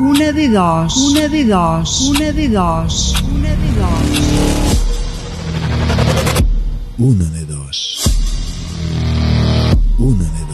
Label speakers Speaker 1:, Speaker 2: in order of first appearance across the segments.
Speaker 1: Una de dos, una de dos, una de dos, una de dos.
Speaker 2: Una de dos. Una de dos.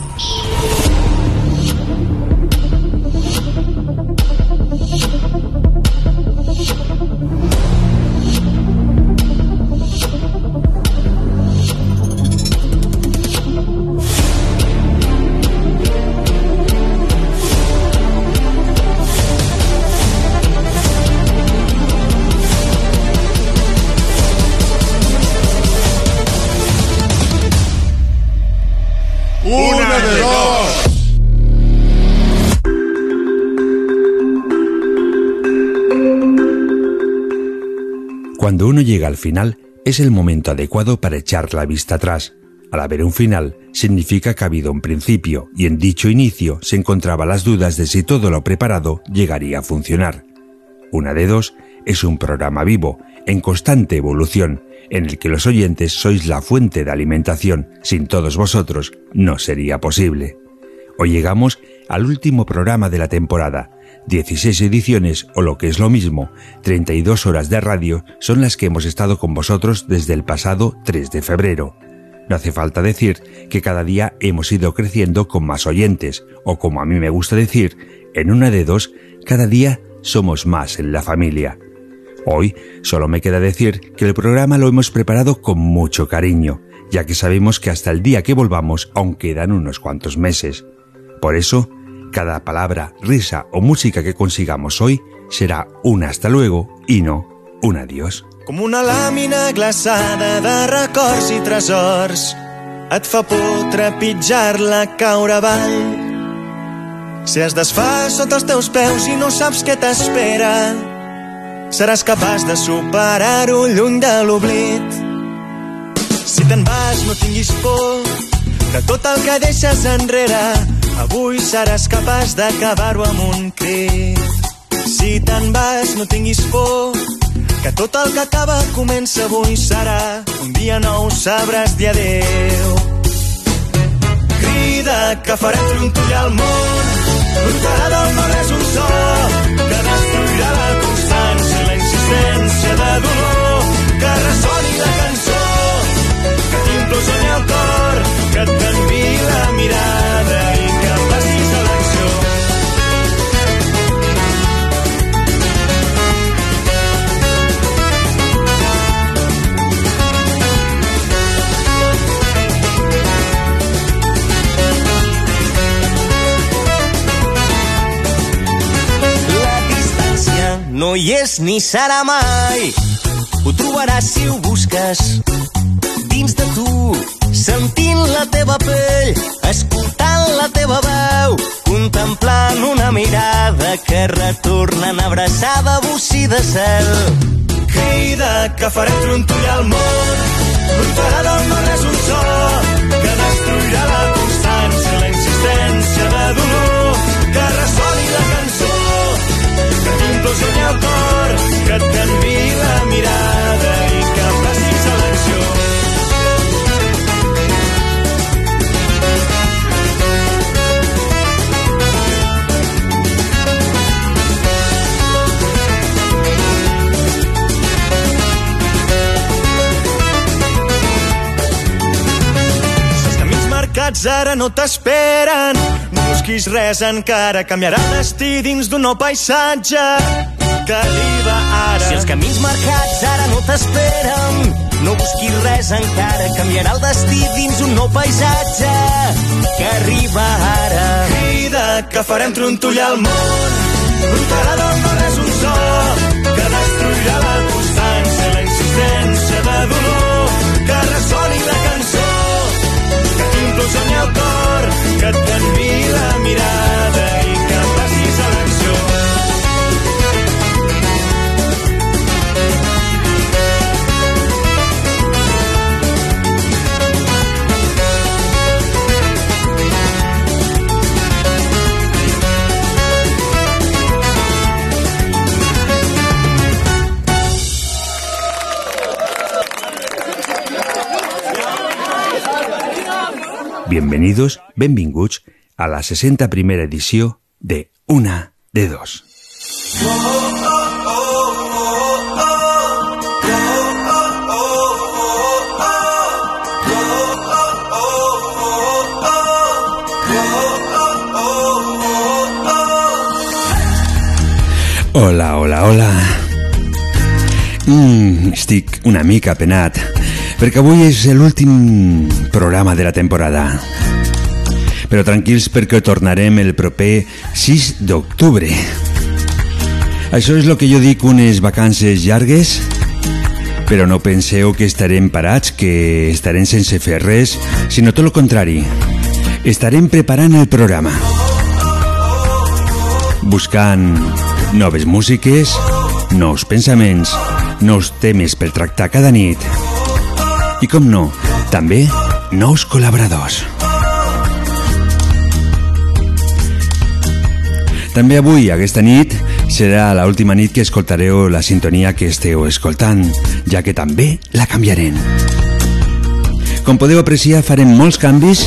Speaker 3: Cuando uno llega al final, es el momento adecuado para echar la vista atrás. Al haber un final, significa que ha habido un principio, y en dicho inicio se encontraban las dudas de si todo lo preparado llegaría a funcionar. Una de dos es un programa vivo, en constante evolución, en el que los oyentes sois la fuente de alimentación. Sin todos vosotros, no sería posible. Hoy llegamos al último programa de la temporada. 16 ediciones, o lo que es lo mismo, 32 horas de radio son las que hemos estado con vosotros desde el pasado 3 de febrero. No hace falta decir que cada día hemos ido creciendo con más oyentes, o como a mí me gusta decir, en una de dos, cada día somos más en la familia. Hoy solo me queda decir que el programa lo hemos preparado con mucho cariño, ya que sabemos que hasta el día que volvamos aún quedan unos cuantos meses. Por eso, cada palabra, risa o música que consigamos hoy será un hasta luego y no un adiós.
Speaker 4: Com una làmina glaçada de records i tresors et fa por trepitjar-la caure avall. Si es desfà sota els teus peus i no saps què t'espera, seràs capaç de superar-ho lluny de l'oblit. Si te'n vas, no tinguis por, que tot el que deixes enrere avui seràs capaç d'acabar-ho amb un crit. Si te'n vas, no tinguis por, que tot el que acaba comença avui serà un dia nou sabràs dir adeu. Crida que farem trontollar el món, brotarà del no res un so, que destruirà la constància i la insistència de dolor, que ressoni la cançó, que t'implosioni el cor, que et no hi és ni serà mai. Ho trobaràs si ho busques dins de tu, sentint la teva pell, escoltant la teva veu, contemplant una mirada que retorna en abraçada bocí de cel. Crida que farem trontollar el món, brotarà del no res un so, que destruirà la constància la insistència de dolor, que cançó, t'implosioni el cor, que et canvi la mirada i que passis a l'acció. Marcats ara no t'esperen, no busquis res encara, canviarà el dins d'un nou paisatge que arriba ara. Si els camins marcats ara no t'esperen, no busquis res encara, canviarà el destí dins un nou paisatge que arriba ara. Crida que farem trontollar el món, brotarà del no res un so, que destruirà la constància la insistència de dolor, que ressoni la cançó, que t'implosioni el cor, que et canvi la mirada
Speaker 3: Bienvenidos, benvinguts, a la 61 edició de Una de Dos. Hola, hola, hola. Mm, estic una mica penat, perquè avui és l'últim programa de la temporada. Però tranquils perquè tornarem el proper 6 d'octubre. Això és el que jo dic unes vacances llargues, però no penseu que estarem parats, que estarem sense fer res, sinó tot el contrari. Estarem preparant el programa. Buscant noves músiques, nous pensaments, nous temes per tractar cada nit. I com no, també nous col·laboradors. També avui, aquesta nit, serà l'última nit que escoltareu la sintonia que esteu escoltant, ja que també la canviarem. Com podeu apreciar, farem molts canvis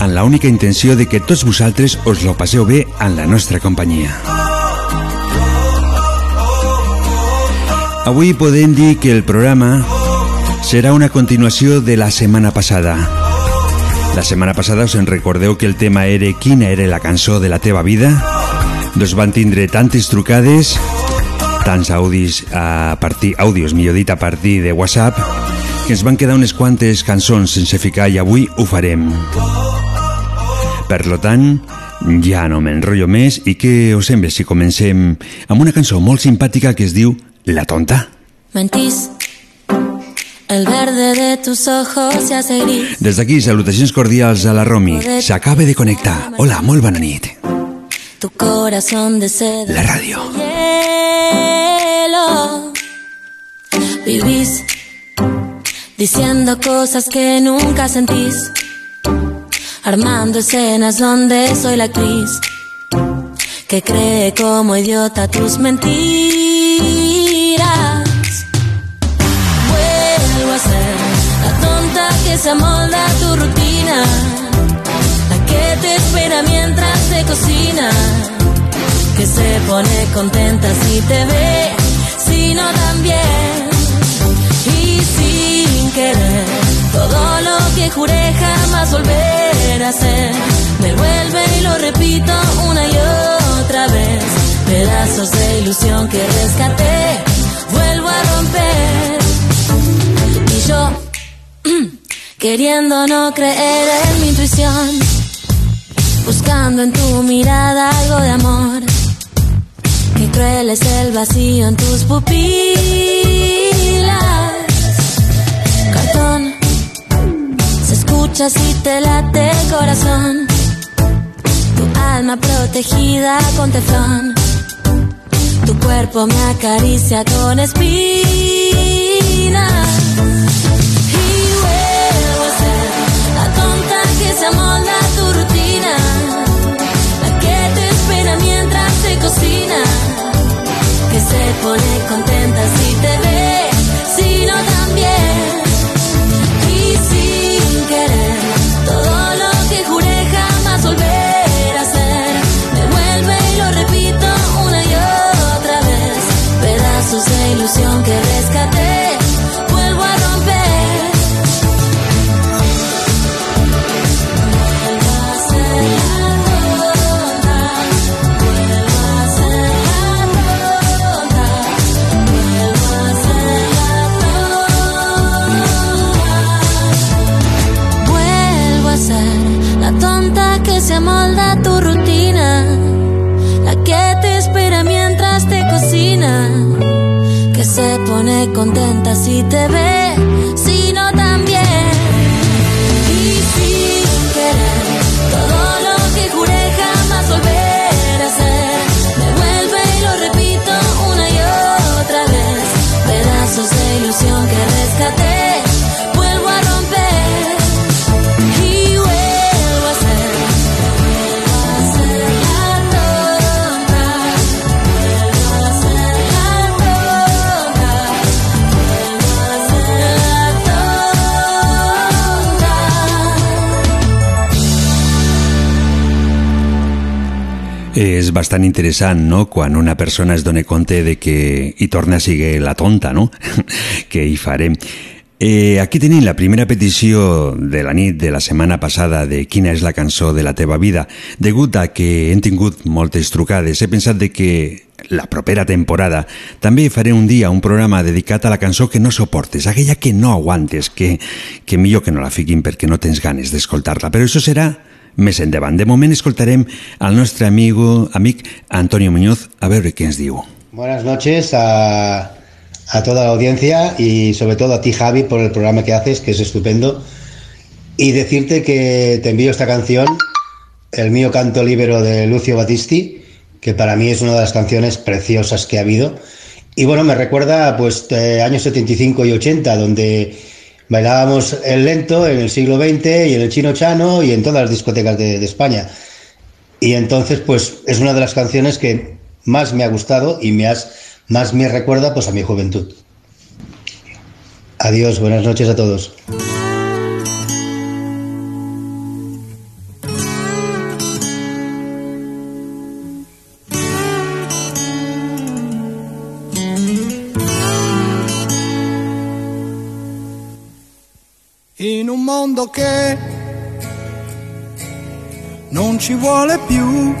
Speaker 3: amb la única intenció de que tots vosaltres us lo passeu bé en la nostra companyia. Avui podem dir que el programa serà una continuació de la setmana passada. La setmana passada us en recordeu que el tema era quina era la cançó de la teva vida? Doncs van tindre tantes trucades, tants audis a partir, àudios, millor dit, a partir de WhatsApp, que ens van quedar unes quantes cançons sense ficar i avui ho farem. Per lo tant, ja no m'enrotllo més i què us sembla si comencem amb una cançó molt simpàtica que es diu La tonta?
Speaker 5: Mentís. El verde de tus ojos se hace gris.
Speaker 3: Des d'aquí, salutacions cordials a la Romi. S'acaba de connectar. Hola, molt bona nit.
Speaker 5: Tu corazón de seda.
Speaker 3: La ràdio.
Speaker 5: Hielo. Vivís diciendo cosas que nunca sentís. Armando escenas donde soy la actriz que cree como idiota tus mentiras. Se amolda a tu rutina, la que te espera mientras te cocina, que se pone contenta si te ve, si no también, y sin querer. Todo lo que juré jamás volver a hacer, me vuelve y lo repito una y otra vez. Pedazos de ilusión que rescaté, vuelvo a romper. Y yo, queriendo no creer en mi intuición, buscando en tu mirada algo de amor. Qué cruel es el vacío en tus pupilas. Cartón, se escucha si te late el corazón. Tu alma protegida con teflón. Tu cuerpo me acaricia con espinas. Que se pone contenta si te ve, si no también. Y sin querer, todo lo que juré jamás volver a hacer. Me vuelve y lo repito una y otra vez. Pedazos de ilusión que rescaté, contenta si te ve,
Speaker 3: bastant interessant, no?, quan una persona es dona compte de que hi torna a seguir la tonta, no?, que hi farem. Eh, aquí tenim la primera petició de la nit de la setmana passada de quina és la cançó de la teva vida. Degut a que hem tingut moltes trucades, he pensat de que la propera temporada també faré un dia un programa dedicat a la cançó que no soportes, aquella que no aguantes, que, que millor que no la fiquin perquè no tens ganes d'escoltar-la. Però això serà més endavant. De moment escoltarem al nostre amigo, amic Antonio Muñoz a veure què ens diu.
Speaker 6: Buenas noches a, a toda la audiencia y sobre todo a ti Javi por el programa que haces, que es estupendo. Y decirte que te envío esta canción, el mío canto libero de Lucio Battisti, que para mí es una de las canciones preciosas que ha habido. Y bueno, me recuerda pues eh, años 75 y 80, donde Bailábamos el lento en el siglo XX y en el chino chano y en todas las discotecas de, de, España. Y entonces, pues es una de las canciones que más me ha gustado y me has, más me recuerda pues a mi juventud. Adiós, buenas noches a todos.
Speaker 7: Che non ci vuole più.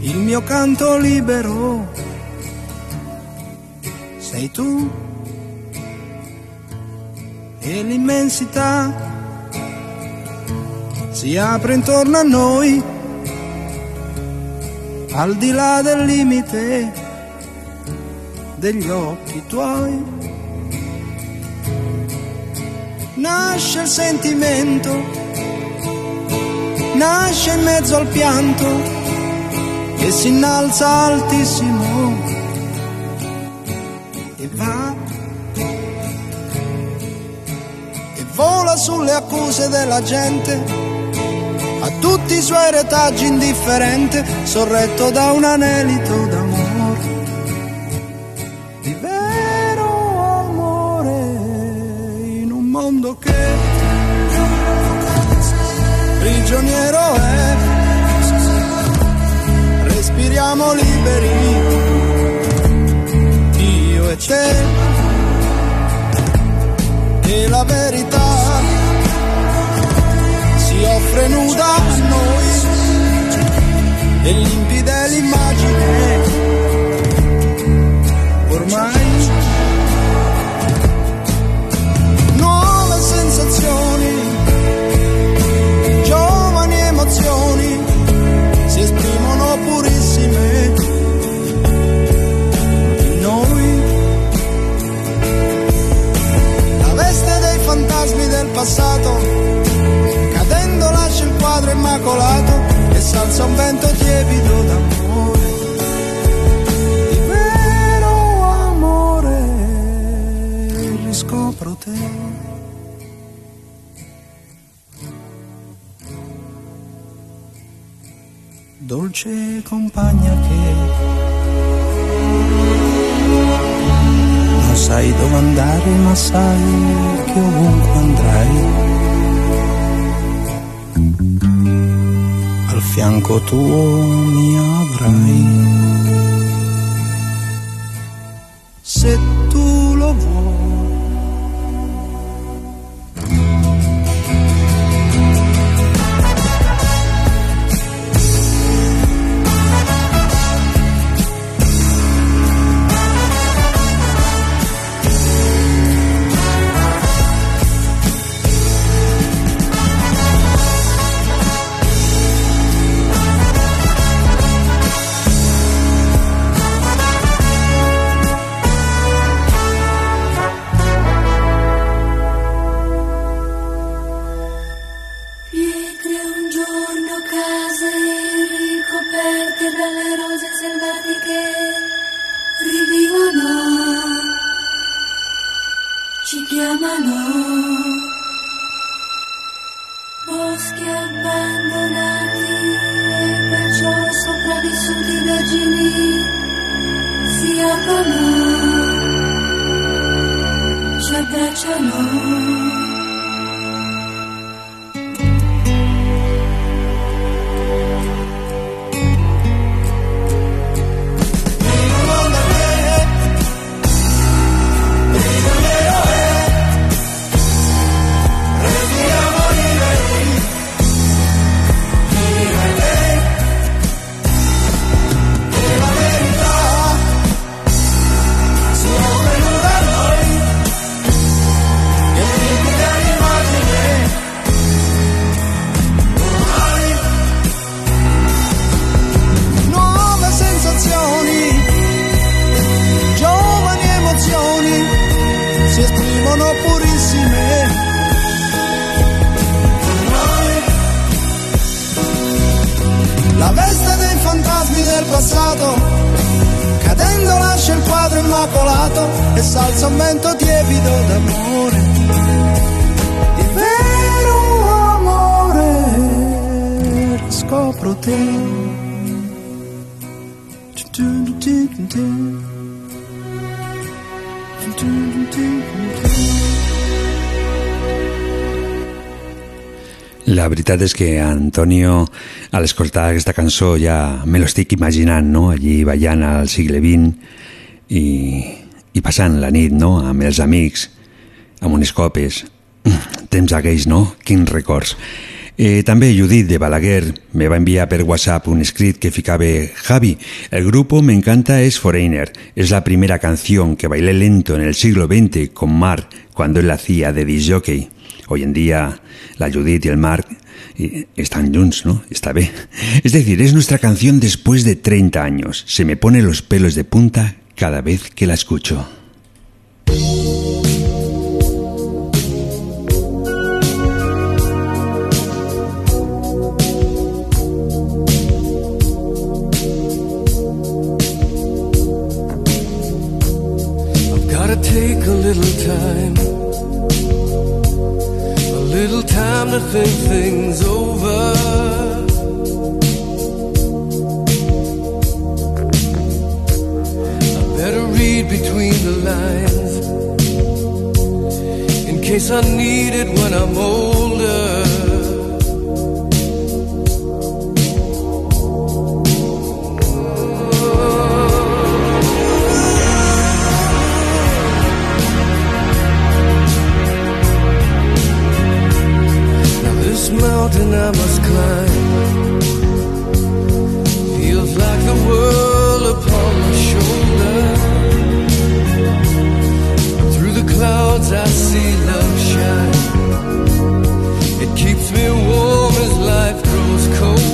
Speaker 7: Il mio canto libero sei tu. E l'immensità si apre intorno a noi al di là del limite degli occhi tuoi nasce il sentimento, nasce in mezzo al pianto che si innalza altissimo. E va e vola sulle accuse della gente a tutti i suoi retaggi indifferente sorretto da un anelito d'amore prigioniero è. Respiriamo liberi. Io e te. E la verità si offre nuda a noi. E limpida è l'immagine. Ormai fantasmi del passato. Cadendo lascia il quadro immacolato e salza un vento tiepido d'amore. Di vero amore riscopro te. Dolce compagna che non sai dove andare ma sai che ovunque andrai. Al fianco tuo mi avrai
Speaker 5: dalle rose selvatiche rivivono, ci chiamano. Boschi abbandonati e perciò sopravvissuti vergini si aprono, ci abbracciano.
Speaker 7: Passato, cadendo lascia il quadro immacolato e salza un vento tiepido d'amore. Di vero amore, scopro te.
Speaker 3: La veritat és que Antonio, a l'escoltar aquesta cançó, ja me lo estic imaginant, no?, allí ballant al segle XX i, i passant la nit, no?, amb els amics, amb unes copes. Temps no? Quins records. Eh, també Judit de Balaguer me va enviar per WhatsApp un escrit que ficaba Javi, el grupo me encanta es Foreigner, es la primera canción que bailé lento en el siglo XX con Mark cuando él hacía de disjockey. Hoy en día la Judith y el Mark están junts, ¿no? Está bien. Es decir, es nuestra canción después de 30 años. Se me pone los pelos de punta cada vez que la escucho.
Speaker 8: To think things over. I better read between the lines in case I need it when I'm older. Mountain I must climb feels like the world upon my shoulder. Through the clouds I see love shine. It keeps me warm as life grows colder.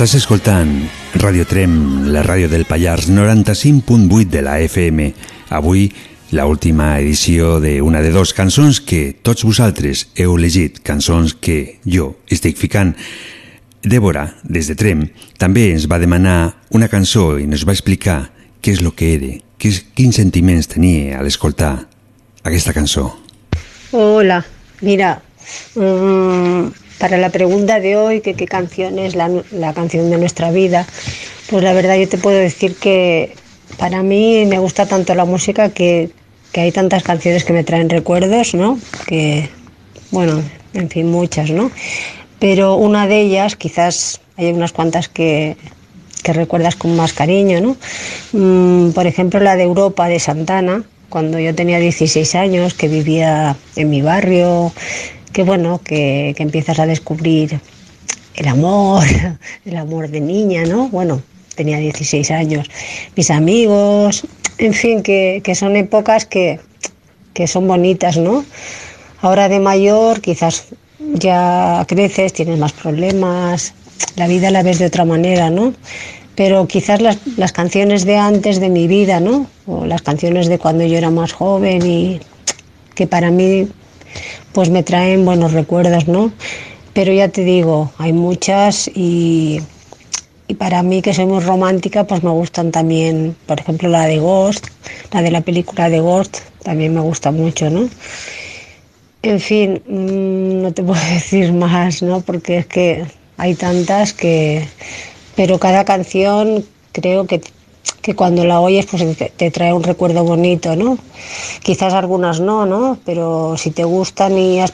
Speaker 3: Estàs escoltant Radio Trem, la ràdio del Pallars 95.8 de la FM. Avui, la última edició d'una de dos cançons que tots vosaltres heu elegit, cançons que jo estic ficant. Débora, des de Trem, també ens va demanar una cançó i ens va explicar què és el que era, quins sentiments tenia a l'escoltar aquesta cançó.
Speaker 9: Hola, mira, um, para la pregunta de hoy, que qué canción es la, canción de nuestra vida, pues la verdad yo te puedo decir que para mí me gusta tanto la música que, que hay tantas canciones que me traen recuerdos, ¿no? Que, bueno, en fin, muchas, ¿no? Pero una de ellas, quizás hay unas cuantas que, que recuerdas con más cariño, ¿no? Mm, por ejemplo, la de Europa de Santana, cuando yo tenía 16 años, que vivía en mi barrio, que bueno, que, que empiezas a descubrir el amor, el amor de niña, ¿no? Bueno, tenía 16 años, mis amigos, en fin, que, que son épocas que, que son bonitas, ¿no? Ahora de mayor quizás ya creces, tienes más problemas, la vida la ves de otra manera, ¿no? Pero quizás las, las, canciones de antes de mi vida, ¿no? O las canciones de cuando yo era más joven y que para mí pues me traen buenos recuerdos, ¿no? Pero ya te digo, hay muchas y, y para mí que soy muy romántica, pues me gustan también, por ejemplo, la de Ghost, la de la película de Ghost, también me gusta mucho, ¿no? En fin, mmm, no te puedo decir más, ¿no? Porque es que hay tantas que... Pero cada canción creo que, que cuando la oyes pues te, trae un recuerdo bonito, ¿no? Quizás algunas no, ¿no? Pero si te gustan y has,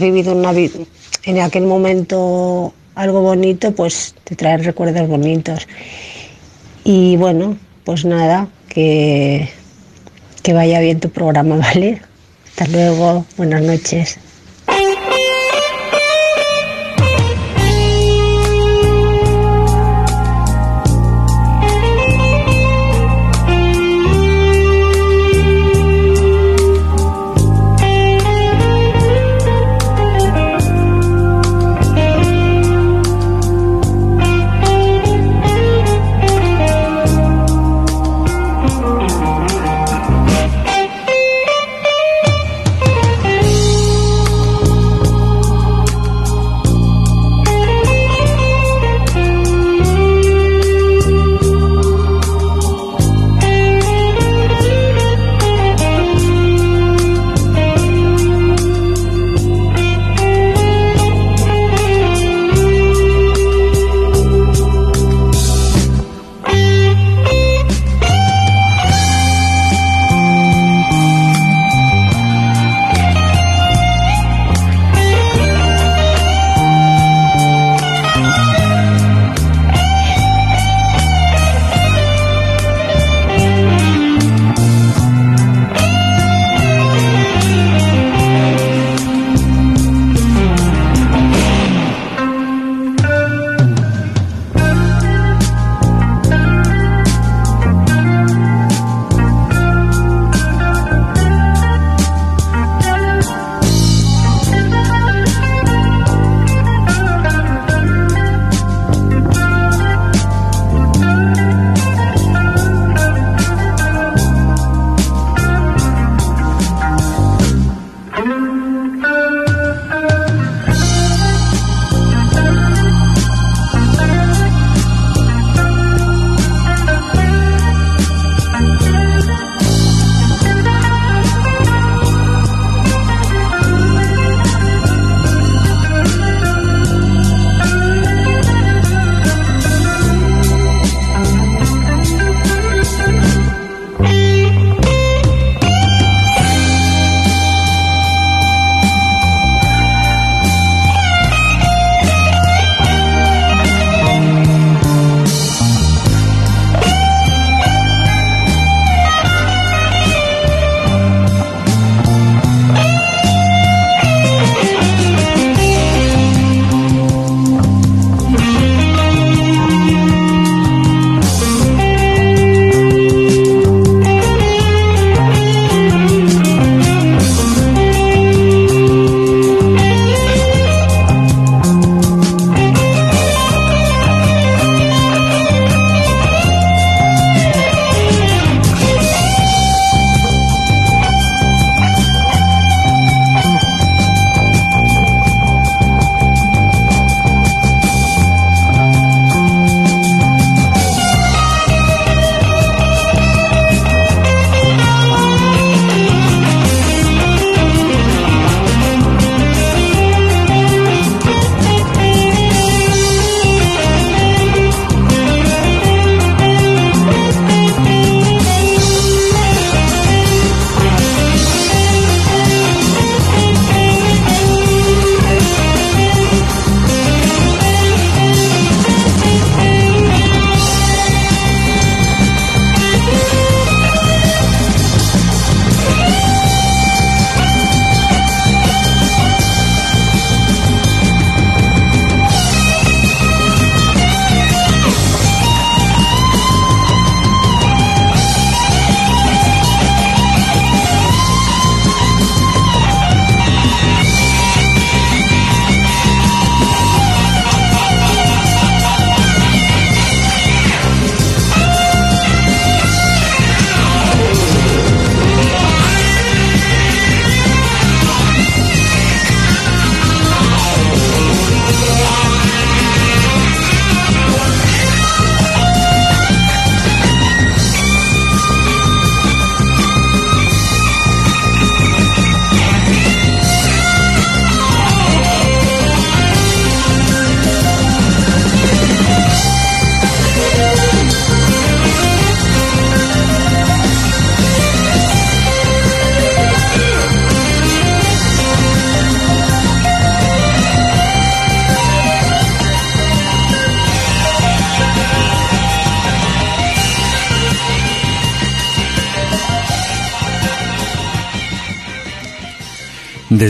Speaker 9: vivido una, en aquel momento algo bonito, pues te traen recuerdos bonitos. Y bueno, pues nada, que, que vaya bien tu programa, ¿vale? Hasta luego, buenas noches.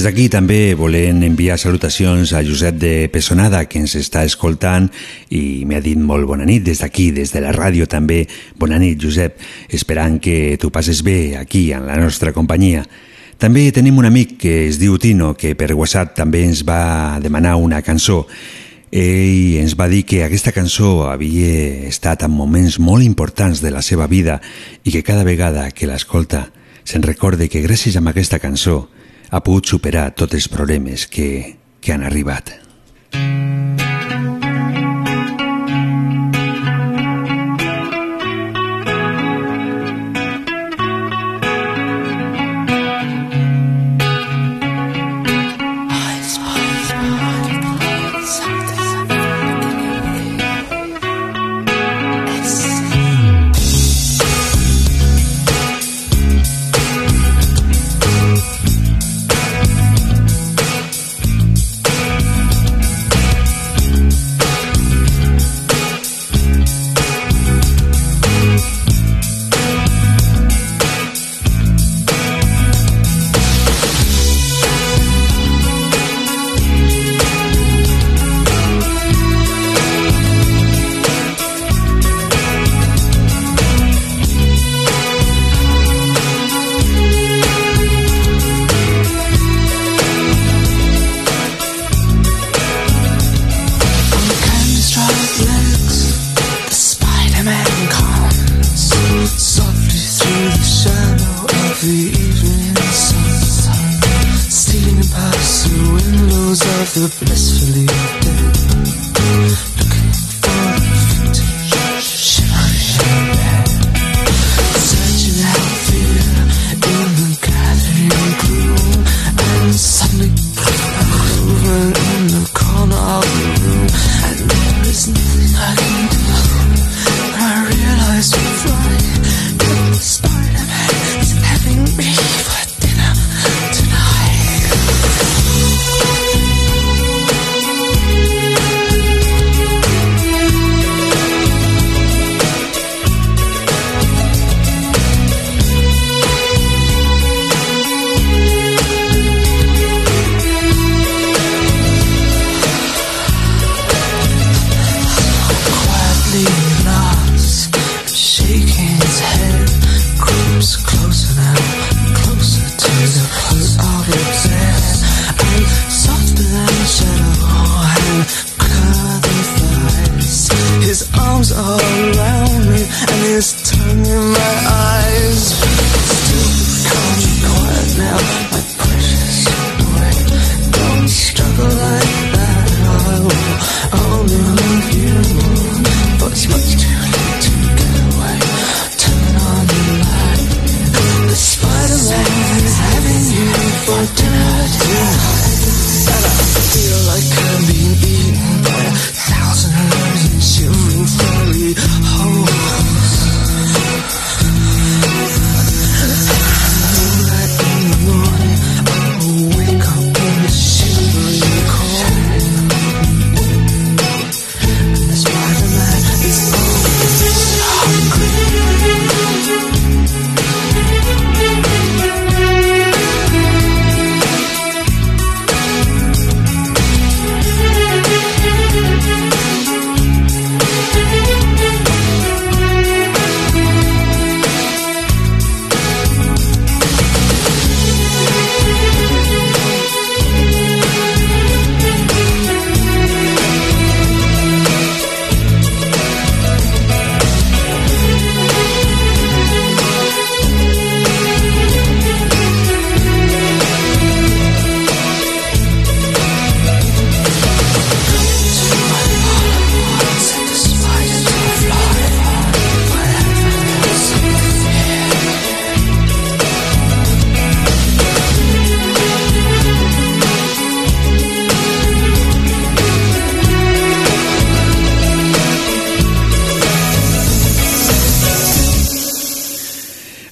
Speaker 10: Des d'aquí també volem enviar salutacions a Josep de Pesonada, que ens està escoltant i m'ha dit molt bona nit des d'aquí, des de la ràdio també. Bona nit, Josep, esperant que tu passes bé aquí, en la nostra companyia. També tenim un amic que es diu Tino, que per WhatsApp també ens va demanar una cançó. Ell ens va dir que aquesta cançó havia estat en moments molt importants de la seva vida i que cada vegada que l'escolta se'n recorde que gràcies a aquesta cançó ha pogut superar tots els problemes que, que han arribat.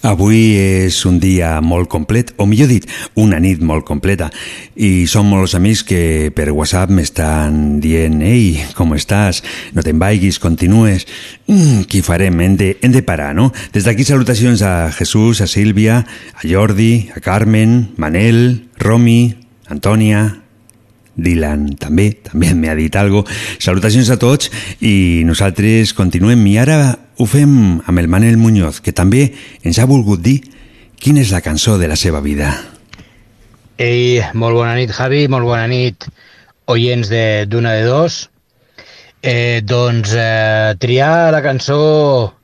Speaker 10: Avui és un dia molt complet, o millor dit, una nit molt completa, i són molts amics que per WhatsApp m'estan dient «Ei, com estàs? No te'n vaiguis, continues». Mm, què farem? Hem de, hem de parar, no? Des d'aquí salutacions a Jesús, a Sílvia, a Jordi, a Carmen, Manel, Romi,
Speaker 3: Antònia, Dylan també, també m'ha dit algo. Salutacions a tots i nosaltres continuem i ara ho fem amb el Manel Muñoz, que també ens ha volgut dir quina és la cançó de la seva vida.
Speaker 11: Ei, molt bona nit, Javi, molt bona nit, oients de d'una de dos. Eh, doncs eh, triar la cançó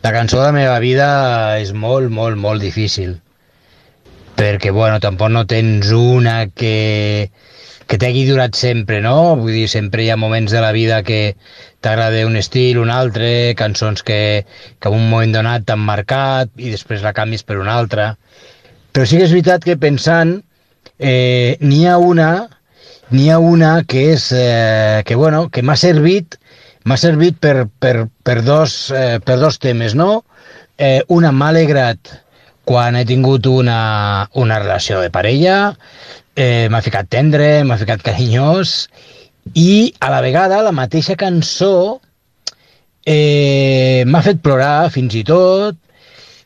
Speaker 11: la cançó de la meva vida és molt, molt, molt difícil perquè, bueno, tampoc no tens una que, que t'hagi durat sempre, no? Vull dir, sempre hi ha moments de la vida que t'agrada un estil, un altre, cançons que, que en un moment donat t'han marcat i després la canvis per una altra. Però sí que és veritat que pensant, eh, n'hi ha una n'hi ha una que és eh, que, bueno, que m'ha servit m'ha servit per, per, per, dos, eh, per dos temes, no? Eh, una m'ha alegrat quan he tingut una, una relació de parella, eh, m'ha ficat tendre, m'ha ficat carinyós, i a la vegada la mateixa cançó eh, m'ha fet plorar fins i tot,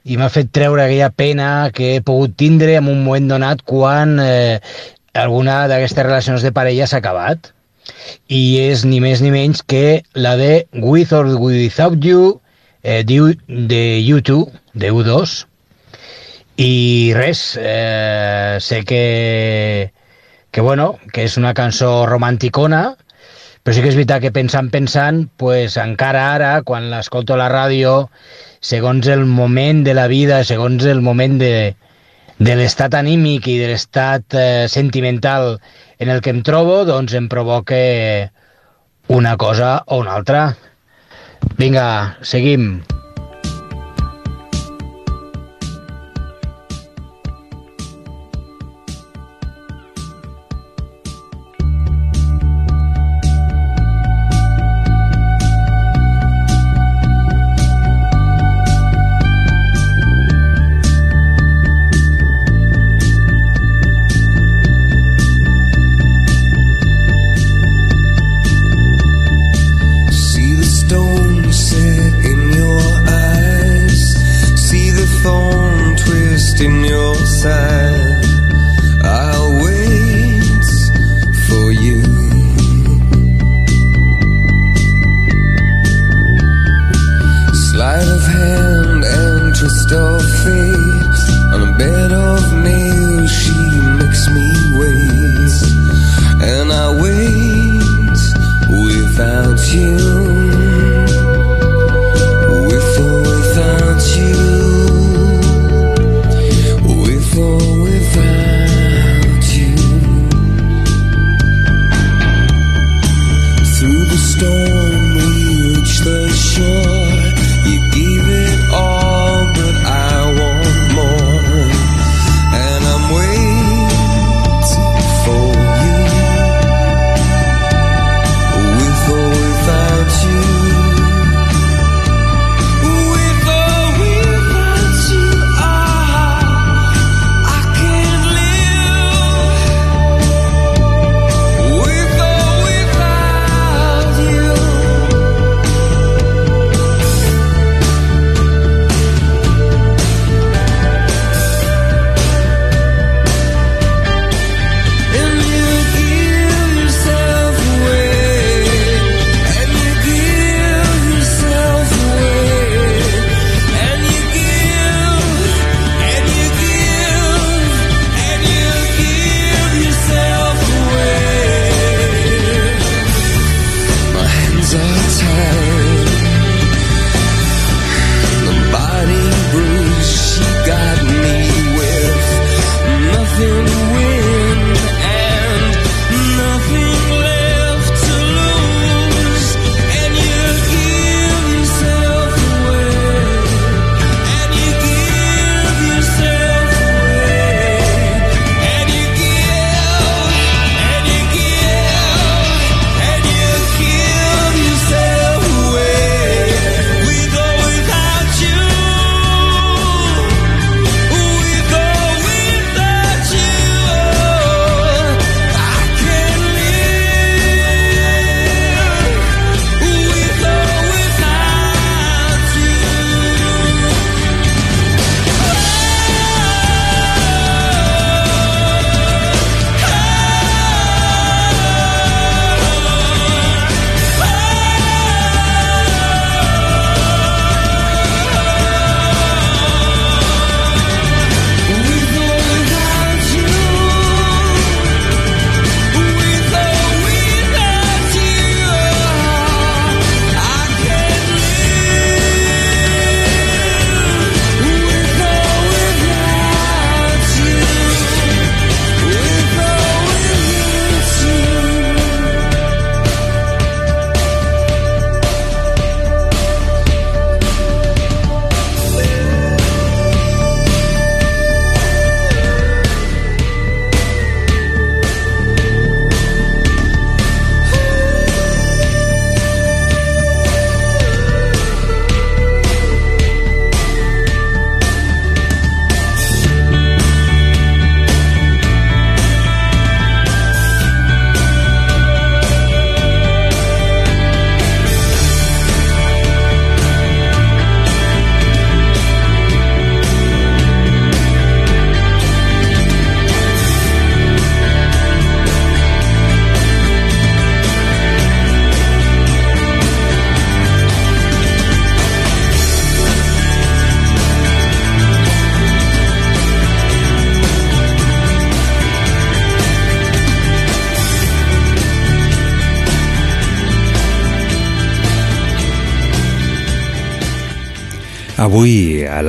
Speaker 11: i m'ha fet treure aquella pena que he pogut tindre en un moment donat quan eh, alguna d'aquestes relacions de parella s'ha acabat. I és ni més ni menys que la de With or Without You eh, de U2, de U2 i res, eh, sé que, que, bueno, que és una cançó romanticona, però sí que és veritat que pensant, pensant, pues encara ara, quan l'escolto a la ràdio, segons el moment de la vida, segons el moment de, de l'estat anímic i de l'estat eh, sentimental en el que em trobo, doncs em provoca una cosa o una altra. Vinga, seguim.
Speaker 8: See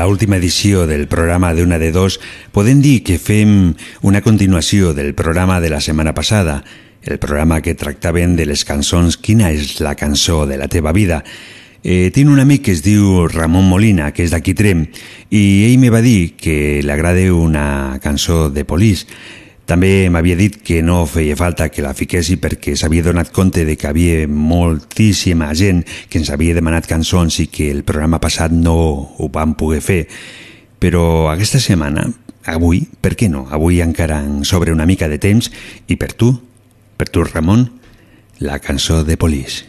Speaker 8: la última edició del programa d'una de dos, podem dir que fem una continuació del programa de la setmana passada, el programa que tractaven de les cançons Quina és la cançó de la teva vida. Eh, tinc un amic que es diu Ramon Molina, que és d'aquí Trem, i ell me va dir que li agrada una cançó de Polis. També m'havia dit que no feia falta que la fiquessi perquè s'havia donat compte de que havia moltíssima gent que ens havia demanat cançons i que el programa passat no ho vam poder fer. Però aquesta setmana, avui, per què no? Avui encara en sobre una mica de temps i per tu, per tu Ramon, la cançó de Polis.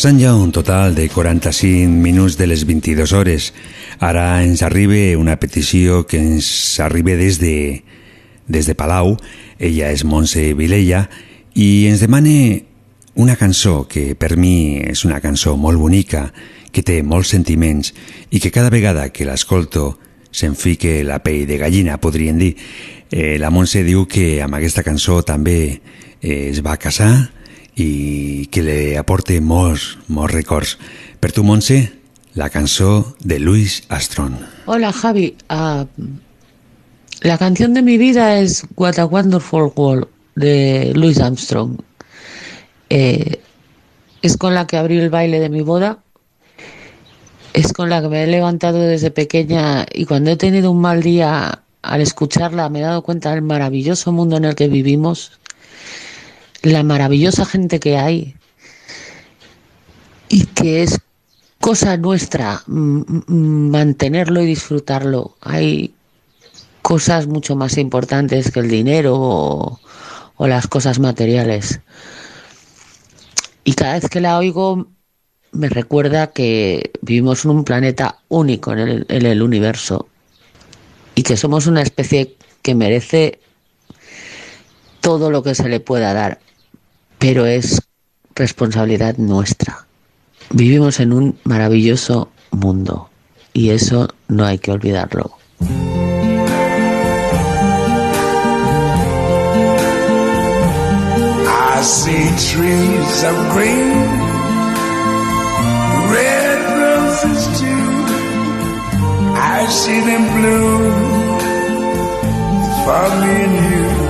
Speaker 8: Passant ja un total de 45 minuts de les 22 hores. Ara ens arriba una petició que ens arriba des de, des de Palau. Ella és Montse Vilella i ens demana
Speaker 3: una cançó que per mi és una cançó molt bonica, que té molts sentiments i que cada vegada que l'escolto se'm fique la pell de gallina, podríem dir. Eh, la Montse diu que amb aquesta cançó també eh, es va casar i que li aporta molts, molts records. Per tu, Montse, la cançó de Louis Armstrong.
Speaker 12: Hola Javi, Ah, la canción de mi vida es What a Wonderful World de Louis Armstrong. Eh, es con la que abrí el baile de mi boda. Es con la que me he levantado desde pequeña y cuando he tenido un mal día al escucharla me he dado cuenta del maravilloso mundo en el que vivimos, la maravillosa gente que hay y que es cosa nuestra mm, mm, mantenerlo y disfrutarlo. Hay cosas mucho más importantes que el dinero o, las cosas materiales. Y cada vez que la oigo me recuerda que vivimos en un planeta único en el universo y que somos una especie que merece todo lo que se le pueda dar, pero es responsabilidad nuestra. Vivimos en un maravilloso mundo y eso no hay que olvidarlo.
Speaker 13: I see trees of green, red roses. I see them you.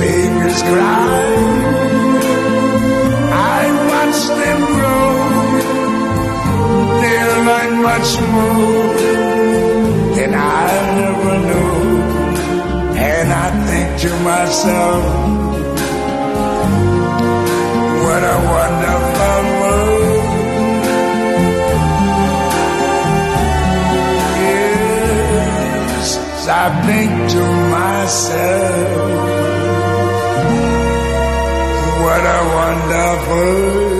Speaker 13: babies cry. I watch them grow. They learn much more than I never knew. And I think to myself, what a wonderful world. Yes, I think to myself, what a wonderful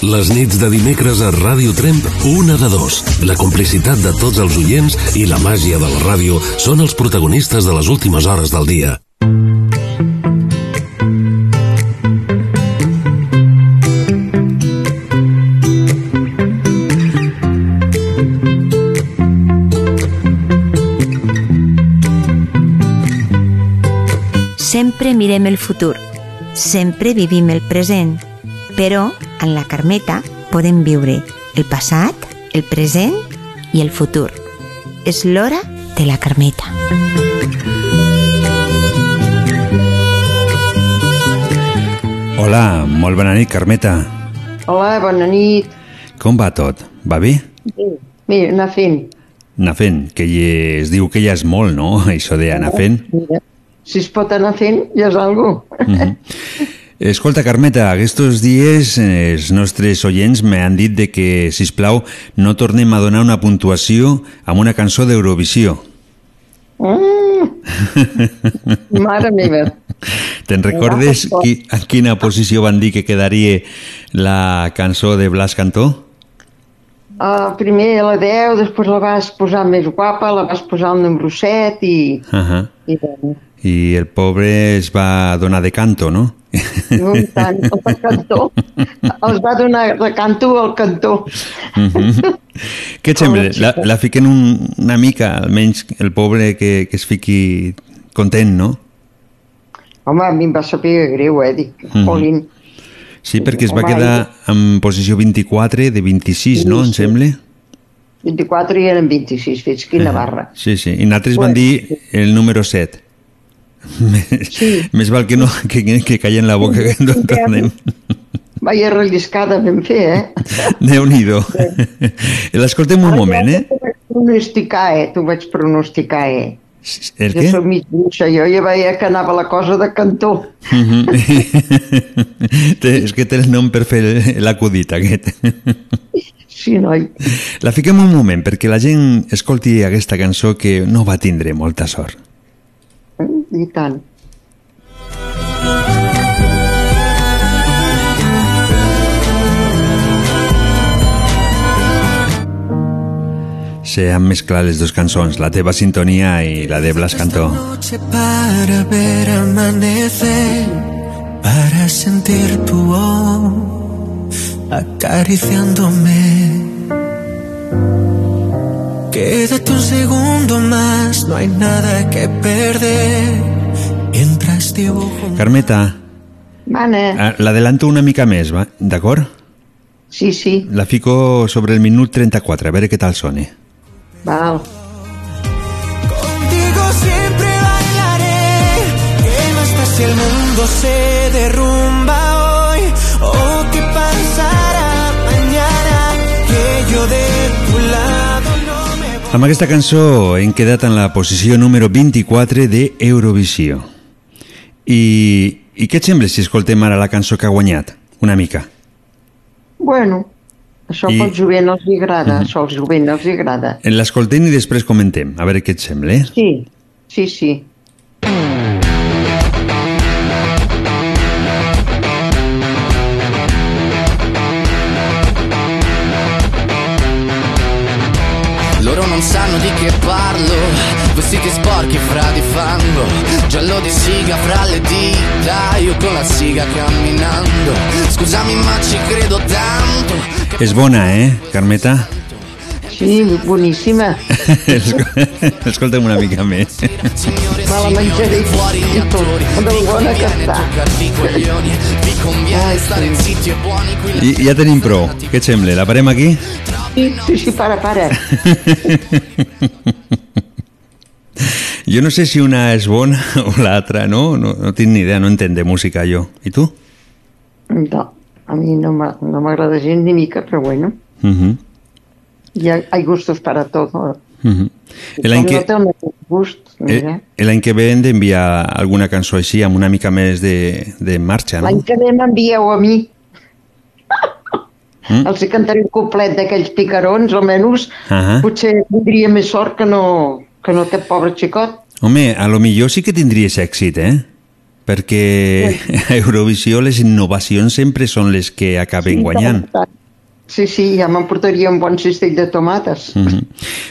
Speaker 14: Les nits de dimecres a Ràdio Tremp, una de dos. La complicitat de tots els oients i la màgia de la ràdio són els protagonistes de les últimes hores del dia.
Speaker 15: Mirem el futur, sempre vivim el present, però en la Carmeta podem viure el passat, el present i el futur. És l'hora de la Carmeta.
Speaker 3: Hola, molt bona nit, Carmeta.
Speaker 16: Hola, bona nit.
Speaker 3: Com va tot? Va bé?
Speaker 16: Bé, anar fent.
Speaker 3: Anar fent, que es diu que ja és molt, no?, això d'anar fent.
Speaker 16: Mira, si es pot anar fent, ja és algo.
Speaker 3: Mm -hmm. Escolta, Carmeta, aquests dies eh, els nostres oients m'han dit de que, si plau, no tornem a donar una puntuació amb una cançó d'Eurovisió.
Speaker 16: Mm. Mare meva.
Speaker 3: Te'n recordes qui, a quina posició van dir que quedaria la cançó de Blas Cantó?
Speaker 16: Uh, primer la 10, després la vas posar més guapa, la vas posar el número 7 i...
Speaker 3: Uh -huh.
Speaker 16: i bueno,
Speaker 3: I el pobre es va donar de canto, no?
Speaker 16: no tant, el cantó. Els va donar de canto al cantó.
Speaker 3: Uh -huh. Què et sembla? La, la fiquen un, una mica, almenys el pobre que, que es fiqui content, no?
Speaker 16: Home, a mi em va saber greu, eh? Dic,
Speaker 3: Mhm.
Speaker 16: jolín,
Speaker 3: Sí, perquè es va
Speaker 16: Home,
Speaker 3: quedar en posició 24 de 26, no? Em sembla?
Speaker 16: 24 i eren 26, fins quina barra.
Speaker 3: Sí, sí. I nosaltres van dir el número 7. Sí. Més val que no que, que en la boca que no en tornem.
Speaker 16: Vaya relliscada vam fer, eh?
Speaker 3: Déu-n'hi-do. L'escoltem un moment, eh?
Speaker 16: T'ho vaig pronosticar, eh? T'ho vaig pronosticar, eh?
Speaker 3: El
Speaker 16: jo
Speaker 3: què?
Speaker 16: soc mig bruixa, jo ja veia que anava la cosa de cantó.
Speaker 3: Mhm. Té- És que té el nom per fer l'acudit, aquest.
Speaker 16: Sí, noi.
Speaker 3: La fiquem un moment perquè la gent escolti aquesta cançó que no va tindre molta sort.
Speaker 16: Tant.
Speaker 3: Se han mezclat les dues cançons, la teva sintonia i la de Blas Cantó.
Speaker 10: noche para ver amanecer, para sentir tu voz acariciándome. Quédate un segundo más, no hay nada que perder. Mientras dibujo
Speaker 3: Carmeta,
Speaker 16: Mana,
Speaker 3: ah, l'adelanto una mica més, va? d'acord?
Speaker 16: sí, sí,
Speaker 3: La fico sobre el minut 34, a veure què tal sona.
Speaker 16: val.
Speaker 10: Contigo siempre bailaré. ¿Qué más da si el mundo se derrumba
Speaker 3: Amb aquesta cançó hem quedat en la posició número 24 de Eurovisió. I, I què et sembla si escoltem ara la cançó que ha guanyat? Una mica.
Speaker 16: Bueno, això
Speaker 3: I-
Speaker 16: als jovent els hi agrada, això als jovent els hi agrada.
Speaker 3: L'escoltem i després comentem, a veure què et sembla. Eh?
Speaker 16: Sí, sí, sí.
Speaker 17: Vestiti sporchi fra di fango Giallo di siga fra le dita Io con la siga camminando Scusami ma ci credo tanto
Speaker 3: És bona, eh, Carmeta?
Speaker 16: Sí, boníssima.
Speaker 3: Esco- Escolta'm una mica més.
Speaker 16: Me la menjaré i tot. Del bona que està.
Speaker 17: Vi conviene stare zitti e buoni qui
Speaker 3: ja tenim prou. Què et sembla? La parem aquí?
Speaker 16: Sí, sí, sí, para, para.
Speaker 3: Jo no sé si una és bona o l'altra, no? no? No tinc ni idea, no entenc de música jo. I tu?
Speaker 16: No, a mi no m'ha- no m'agrada gens ni mica, però bueno,
Speaker 3: Uh -huh.
Speaker 16: hi ha, hay gustos para todo.
Speaker 3: Uh -huh.
Speaker 16: Com
Speaker 3: L'any
Speaker 16: no
Speaker 3: que,
Speaker 16: el mateix gust, mira.
Speaker 3: eh, l'any que ve hem d'enviar alguna cançó així amb una mica més de, de marxa,
Speaker 16: L'any
Speaker 3: no?
Speaker 16: que ve m'envieu a mi.
Speaker 3: Mm?
Speaker 16: Els hi cantaré un complet d'aquells picarons, almenys
Speaker 3: Ahà.
Speaker 16: potser tindria més sort que no, que no aquest pobre xicot.
Speaker 3: Home, a lo millor sí que tindries èxit, eh? Perquè a Eurovisió les innovacions sempre són les que acaben guanyant.
Speaker 16: Sí, sí, ja m'emportaria un bon cistell de tomates.
Speaker 3: Mm -hmm.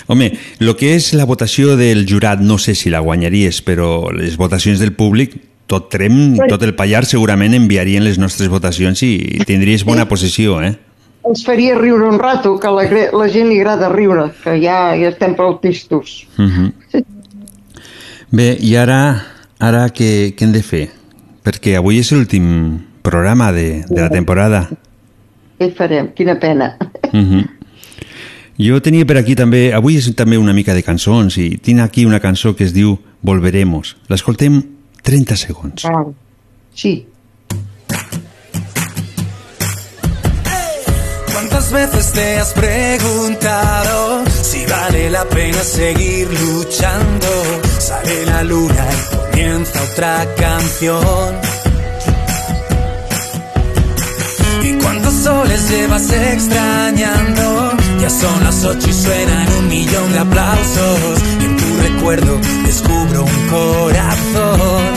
Speaker 3: Home, el que és la votació del jurat, no sé si la guanyaries, però les votacions del públic, tot Trem,
Speaker 16: Sí.
Speaker 3: tot el Pallar segurament enviarien les nostres votacions i tindries bona posició, eh?
Speaker 16: Els faria riure un rato, que la, la gent li agrada riure, que ja, ja estem prou tristos.
Speaker 3: Uh -huh. Bé, i ara, ara què, què hem de fer? Perquè avui és l'últim programa de, de la temporada.
Speaker 16: Què farem? Quina pena.
Speaker 3: Uh -huh. Jo tenia per aquí també, avui és també una mica de cançons i tinc aquí una cançó que es diu Volveremos. L'escoltem 30 segons.
Speaker 16: Ah, sí.
Speaker 10: ¿Cuántas veces te has preguntado si vale la pena seguir luchando? Sale la luna y comienza otra canción. ¿Y cuántos soles llevas extrañando? Ya son las ocho y suenan un millón de aplausos. Y en tu recuerdo descubro un corazón.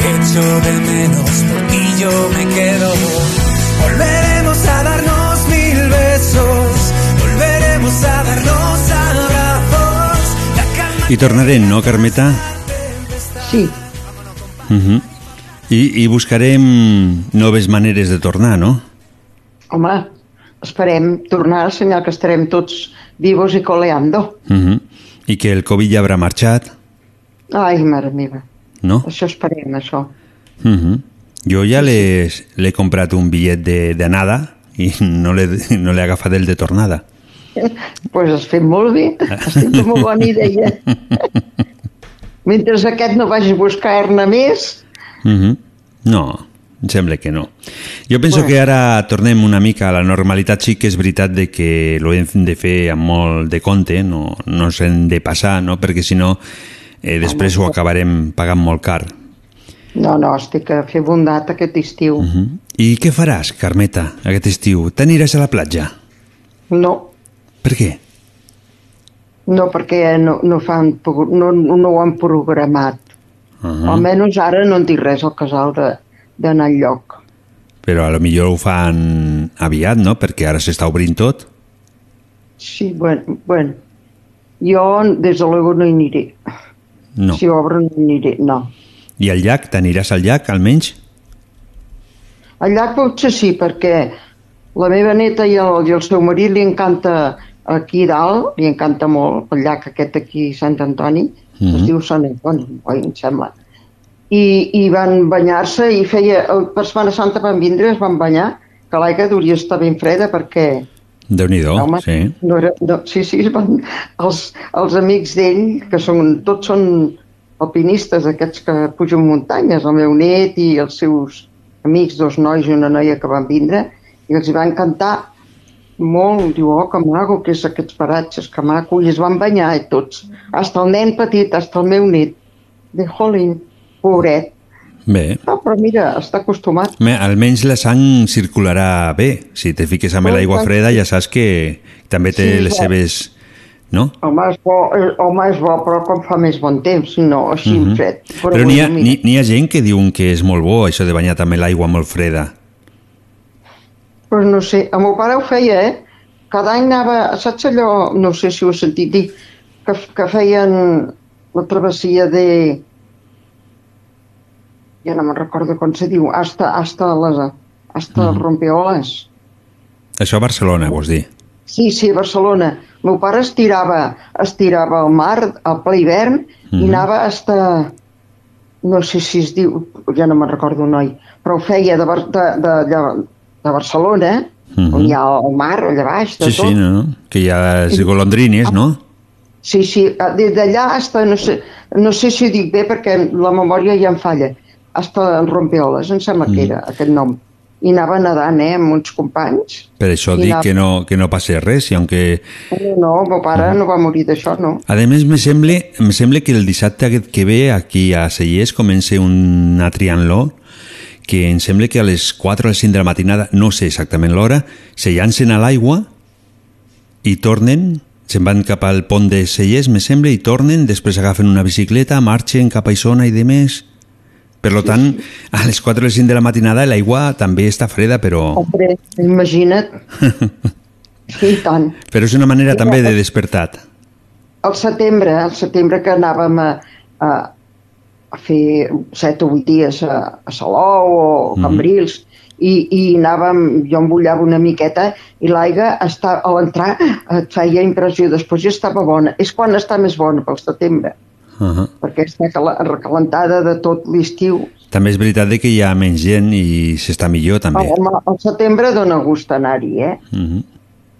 Speaker 10: Te echo de menos, por ti yo me quedo. Volveremos a darnos
Speaker 3: mil besos, volveremos a darnos abrazos. Y tornaré, ¿no, Carmeta?
Speaker 16: Sí.
Speaker 3: Uh -huh. I, I buscarem noves maneres de tornar, no?
Speaker 16: Home, esperem tornar al senyal que estarem tots vivos i coleando.
Speaker 3: Uh -huh. I que el Covid ja haurà marxat.
Speaker 16: Ai, mare meva.
Speaker 3: No?
Speaker 16: Això esperem, això.
Speaker 3: Uh -huh. Jo ja l'he comprat un bitllet de- d'anada i no l'he no agafat el de tornada.
Speaker 16: Doncs pues has fet molt bé, has tingut molt bona idea. Mentre aquest no vagi a buscar-ne més,
Speaker 3: Uh -huh. No, em sembla que no. Jo penso
Speaker 16: Bueno.
Speaker 3: que ara tornem una mica a la normalitat. Sí que és veritat de que ho hem de fer amb molt de compte, no, no ens hem de passar, no? perquè si no eh, després ho acabarem pagant molt car.
Speaker 16: No, no, estic a fer bondat aquest estiu.
Speaker 3: Uh -huh. I què faràs, Carmeta, aquest estiu? T'aniràs a la platja?
Speaker 16: No,
Speaker 3: Per què?
Speaker 16: no perquè no, no, fan, no, no ho han programat.
Speaker 3: Uh
Speaker 16: Uh.
Speaker 3: -huh.
Speaker 16: Almenys ara no en dic res al casal de- d'anar al lloc.
Speaker 3: Però a lo millor ho fan aviat, no? Perquè ara s'està obrint tot.
Speaker 16: Sí, bueno, bueno. Jo, des de luego, no hi aniré.
Speaker 3: No.
Speaker 16: Si obre, no hi aniré, no.
Speaker 3: I al llac? T'aniràs al llac, almenys?
Speaker 16: Al llac potser sí, perquè la meva neta i el, i el seu marit li encanta aquí dalt, li encanta molt el llac aquest aquí, Sant Antoni, mm -hmm. es
Speaker 3: Mhm.
Speaker 16: diu Sant Antoni, oi, em sembla. I, i van banyar-se i feia, per Setmana Santa van vindre, es van banyar, que l'aigua hauria estar ben freda perquè
Speaker 3: Déu-n'hi-do,
Speaker 16: Home,
Speaker 3: sí.
Speaker 16: no era, no, sí, sí, van, els, els amics d'ell, que són, tots són alpinistes, aquests que pugen muntanyes, el meu net i els seus amics, dos nois i una noia que van vindre, i els hi va encantar molt, diu, oh, que maco, que és aquests paratges, que maco, i es van banyar i tots, hasta el nen petit, hasta el meu net, de jolín, pobret,
Speaker 3: Bé,
Speaker 16: no, però mira, està acostumat.
Speaker 3: Bé, almenys la sang circularà bé. Si te fiques amb l'aigua freda ja saps que també té
Speaker 16: Sí,
Speaker 3: les seves... No?
Speaker 16: Home, és bo, home, és bo, però com fa més bon temps, no, així uh
Speaker 3: Mhm.
Speaker 16: -huh. fred.
Speaker 3: Però n'hi ha,
Speaker 16: mira.
Speaker 3: ha gent que diuen que és molt bo això de banyar també l'aigua molt freda.
Speaker 16: Pues no sé, el meu pare ho feia, eh? Cada any anava, saps allò, no sé si ho he sentit dir, que, que feien la travessia de... Ja no me'n recordo com se diu, hasta, hasta, les, hasta els rompeoles.
Speaker 3: Això a Barcelona, vols dir?
Speaker 16: Sí, sí, a Barcelona. El meu pare es tirava, es tirava al mar al ple hivern i
Speaker 3: Mhm.
Speaker 16: anava hasta... No sé si es diu, ja no me'n recordo, noi, però ho feia de, de, de, de, de Barcelona,
Speaker 3: Mhm.
Speaker 16: on hi ha el mar allà baix, de
Speaker 3: Sí,
Speaker 16: tot.
Speaker 3: sí, no, no? Que hi ha les golondrines, no?
Speaker 16: Sí, sí, des d'allà hasta, no sé, no sé si ho dic bé perquè la memòria ja em falla, hasta el Rompeoles, em sembla
Speaker 3: Mm.
Speaker 16: que era aquest nom. I anava nedant, eh, amb uns companys.
Speaker 3: Per això dic
Speaker 16: anava-
Speaker 3: que no, que no passa res, i aunque...
Speaker 16: No, no, el meu pare no va morir d'això, no.
Speaker 3: A més, me sembla, me sembla que el dissabte aquest que ve aquí a Cellers comença un trianló que em sembla que a les 4 o les 5 de la matinada, no sé exactament l'hora, se llancen a l'aigua i tornen, se'n van cap al pont de Cellers, me sembla, i tornen, després agafen una bicicleta, marxen cap a Isona i de més. Per lo tant, a les 4 o les 5 de la matinada l'aigua també està freda, però,
Speaker 16: Hombre, imagina't. Sí, tant.
Speaker 3: però és una manera també de despertar.
Speaker 16: Al setembre, al setembre que anàvem a, a, a fer set o vuit dies a, a Salou o
Speaker 3: Mhm.
Speaker 16: Cambrils, i, i anàvem, jo em bullava una miqueta i l'aigua a l'entrar et feia impressió, després ja estava bona. És quan està més bona, pel setembre,
Speaker 3: Uh -huh.
Speaker 16: perquè està recalentada de tot l'estiu.
Speaker 3: També és veritat que hi ha menys gent i s'està millor també.
Speaker 16: Home, al setembre dona gust anar-hi, eh?
Speaker 3: Uh -huh.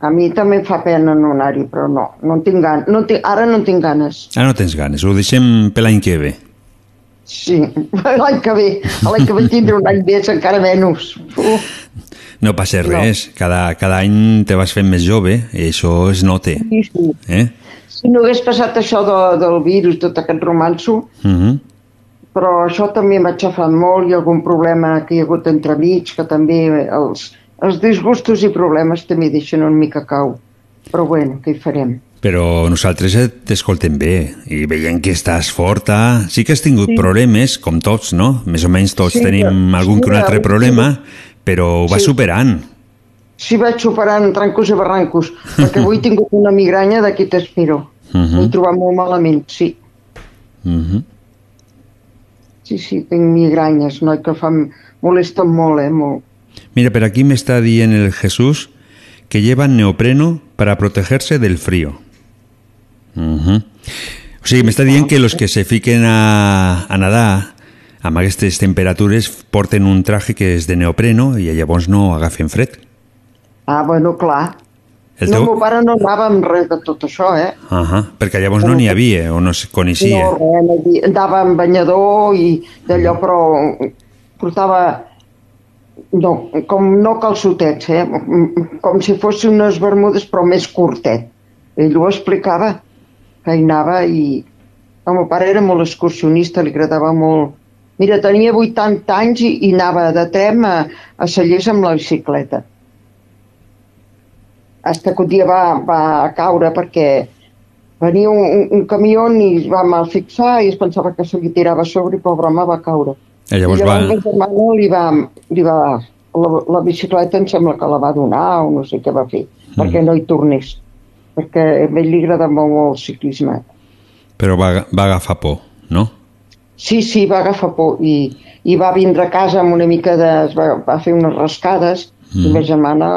Speaker 16: A mi també em fa pena no anar-hi, però no, no tinc ganes. No tinc, ara no tinc ganes.
Speaker 3: Ah, no tens ganes, ho deixem per l'any que ve.
Speaker 16: Sí, l'any que ve. L'any que ve tindré un any més, encara menys. Uf,
Speaker 3: No passa res, cada, cada any te vas fent més jove, i això es nota.
Speaker 16: sí, sí.
Speaker 3: Eh?
Speaker 16: Si no hagués passat això de, del virus, tot aquest romanço,
Speaker 3: Uh -huh.
Speaker 16: però això també m'ha xafat molt i algun problema que hi ha hagut entremig, que també els, els disgustos i problemes també deixen una mica cau. Però bueno, què hi farem?
Speaker 3: Però nosaltres t'escoltem bé i veiem que estàs forta. Sí que has tingut
Speaker 16: Sí.
Speaker 3: problemes, com tots, no? Més o menys tots
Speaker 16: Sí,
Speaker 3: tenim
Speaker 16: però-
Speaker 3: algun que un
Speaker 16: sí,
Speaker 3: altre
Speaker 16: sí.
Speaker 3: problema, però ho vas
Speaker 16: Sí.
Speaker 3: superant.
Speaker 16: Si vaig superant trancos i barrancos, perquè avui he tingut una migranya d'aquí t'espero. M'he
Speaker 3: Mhm.
Speaker 16: trobat molt malament, sí.
Speaker 3: Mhm.
Speaker 16: Sí, sí, tinc migranyes, noi, que fan... molesten molt, eh, molt.
Speaker 3: Mira, per aquí me está diciendo el Jesús que llevan neopreno para protegerse del frío. Ujú. O sigui, m'està dient que los que se fiquen a, a nadar amb aquestes temperatures porten un traje que és de neopreno i llavors no agafen fred.
Speaker 16: Ah, bueno, clar.
Speaker 3: El
Speaker 16: No,
Speaker 3: teu...
Speaker 16: el meu pare no anava amb res de tot això, eh?
Speaker 3: Ahà, perquè llavors no n'hi havia o no es coneixia.
Speaker 16: No, res, no havia- andava amb banyador i d'allò, però portava no, com no calçotets, eh? com si fossin unes bermudes però més curtet. Ell ho explicava, que hi anava i el meu pare era molt excursionista, li agradava molt... Mira, tenia 80 anys i, i anava de trem a, a Cellers amb la bicicleta. Hasta que un dia va, va caure perquè venia un, un, camió i es va mal fixar i es pensava que se li tirava a sobre i pobre home va caure.
Speaker 3: I llavors
Speaker 16: I
Speaker 3: va...
Speaker 16: llavors ma germana li va, li va la, la bicicleta em sembla que la va donar o no sé què va fer, mm. perquè no hi tornés perquè a ell li agrada molt, el ciclisme.
Speaker 3: Però va, va agafar por, no?
Speaker 16: Sí, sí, va agafar por i, i va vindre a casa amb una mica de... Va, va fer unes rascades mm. i
Speaker 3: Mm.
Speaker 16: ma germana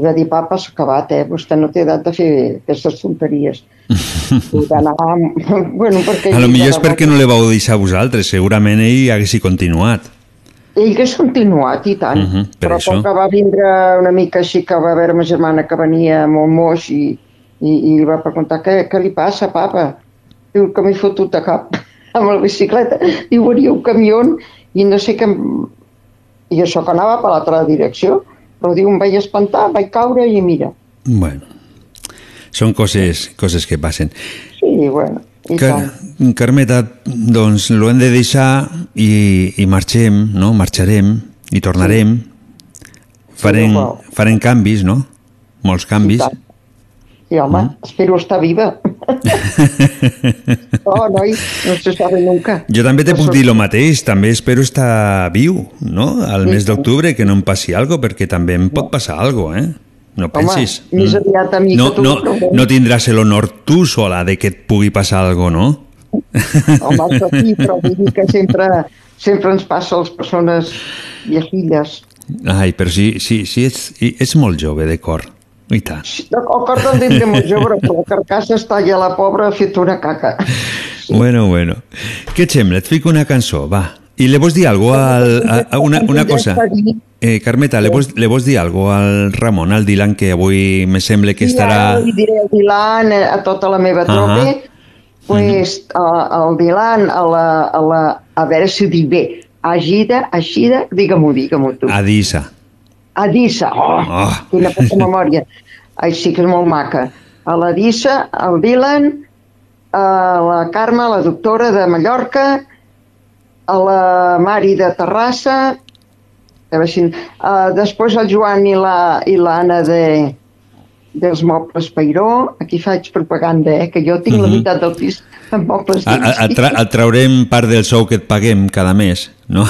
Speaker 16: li va dir, papa, s'ha acabat, eh? Vostè no té edat de fer aquestes tonteries. I d'anar... bueno, perquè...
Speaker 3: A lo millor és perquè no le vau deixar a vosaltres, segurament ell haguessi continuat.
Speaker 16: Ell hagués continuat, i tant.
Speaker 3: Mhm, per
Speaker 16: Però
Speaker 3: això.
Speaker 16: com que va vindre una mica així, que va veure ma germana que venia molt moix i, i, i li va preguntar què, què li passa, papa? Diu que m'he fotut a cap amb la bicicleta. Diu, venia un camió i no sé què... I això que anava per l'altra direcció. Però diu, em vaig espantar, vaig caure i mira.
Speaker 3: Bueno, són coses, coses que passen.
Speaker 16: Sí, bueno, i
Speaker 3: Car
Speaker 16: tant.
Speaker 3: Carmeta, doncs lo hem de deixar i, i marxem, no? Marxarem i tornarem. Farem,
Speaker 16: igual.
Speaker 3: farem canvis, no? Molts canvis.
Speaker 16: tant. Sí, home,
Speaker 3: Mm.
Speaker 16: espero estar viva. oh, noi, no se sabe nunca.
Speaker 3: Jo també te puc dir el mateix, també espero estar viu, no? Al mes d'octubre, que no em passi algo, perquè també em pot passar algo, eh? No pensis.
Speaker 16: Home, més
Speaker 3: Mm.
Speaker 16: aviat a mi
Speaker 3: no,
Speaker 16: que tu.
Speaker 3: no,
Speaker 16: bueno.
Speaker 3: no tindràs l'honor tu sola de que et pugui passar algo, no?
Speaker 16: Home, això sí, però vull dir que sempre, sempre ens passa a les persones viejilles.
Speaker 3: Ai, però sí, sí, sí ets, i ets molt jove de cor. I tant.
Speaker 16: El cor te'n tindré molt jove, però la carcassa està allà, la pobra, ha fet una caca.
Speaker 3: Bueno, bueno. Què et sembla? Et fico una cançó, va. I le vols dir algo al, a, una, una cosa? Eh, Carmeta, le vols, le vols dir algo al Ramon, al Dylan, que avui me sembla que estarà...
Speaker 16: ara li diré al Dilan, eh, a tota la meva tropa, pues, a- al Dilan, a, la, a, la, a veure si ho dic bé, Agida, Agida, digue-m'ho, digue-m'ho tu.
Speaker 3: Adisa.
Speaker 16: Adissa, oh,
Speaker 3: Oh.
Speaker 16: quina poca memòria. Ai, sí que és molt maca. A la Dissa, al Dylan, a la Carme, la doctora de Mallorca, a la Mari de Terrassa, a veure si, uh, després el Joan i la i l'Anna de, dels mobles Peiró, aquí faig propaganda, eh, que jo tinc la
Speaker 3: Mhm.
Speaker 16: meitat del pis mobles
Speaker 3: A, a, a tra, a traurem part del sou que et paguem cada mes, no?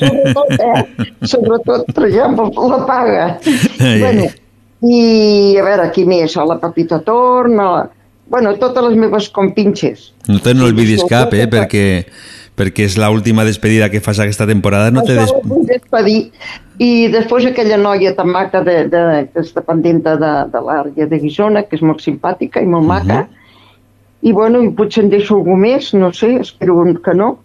Speaker 16: sobretot, eh? sobretot traiem la paga.
Speaker 3: Ai,
Speaker 16: bueno,
Speaker 3: ai.
Speaker 16: i a veure, qui més? A la Pepita Torn, a la... bueno, totes les meves compinxes.
Speaker 3: No te n'olvidis cap, eh? Perquè, perquè és l'última despedida que fas aquesta temporada. No te des...
Speaker 16: despedir. I després aquella noia tan maca de, de, que està pendenta de, de l'àrea de Guisona, que és molt simpàtica i molt maca. I bueno, i potser en deixo algú més, no sé, espero que no.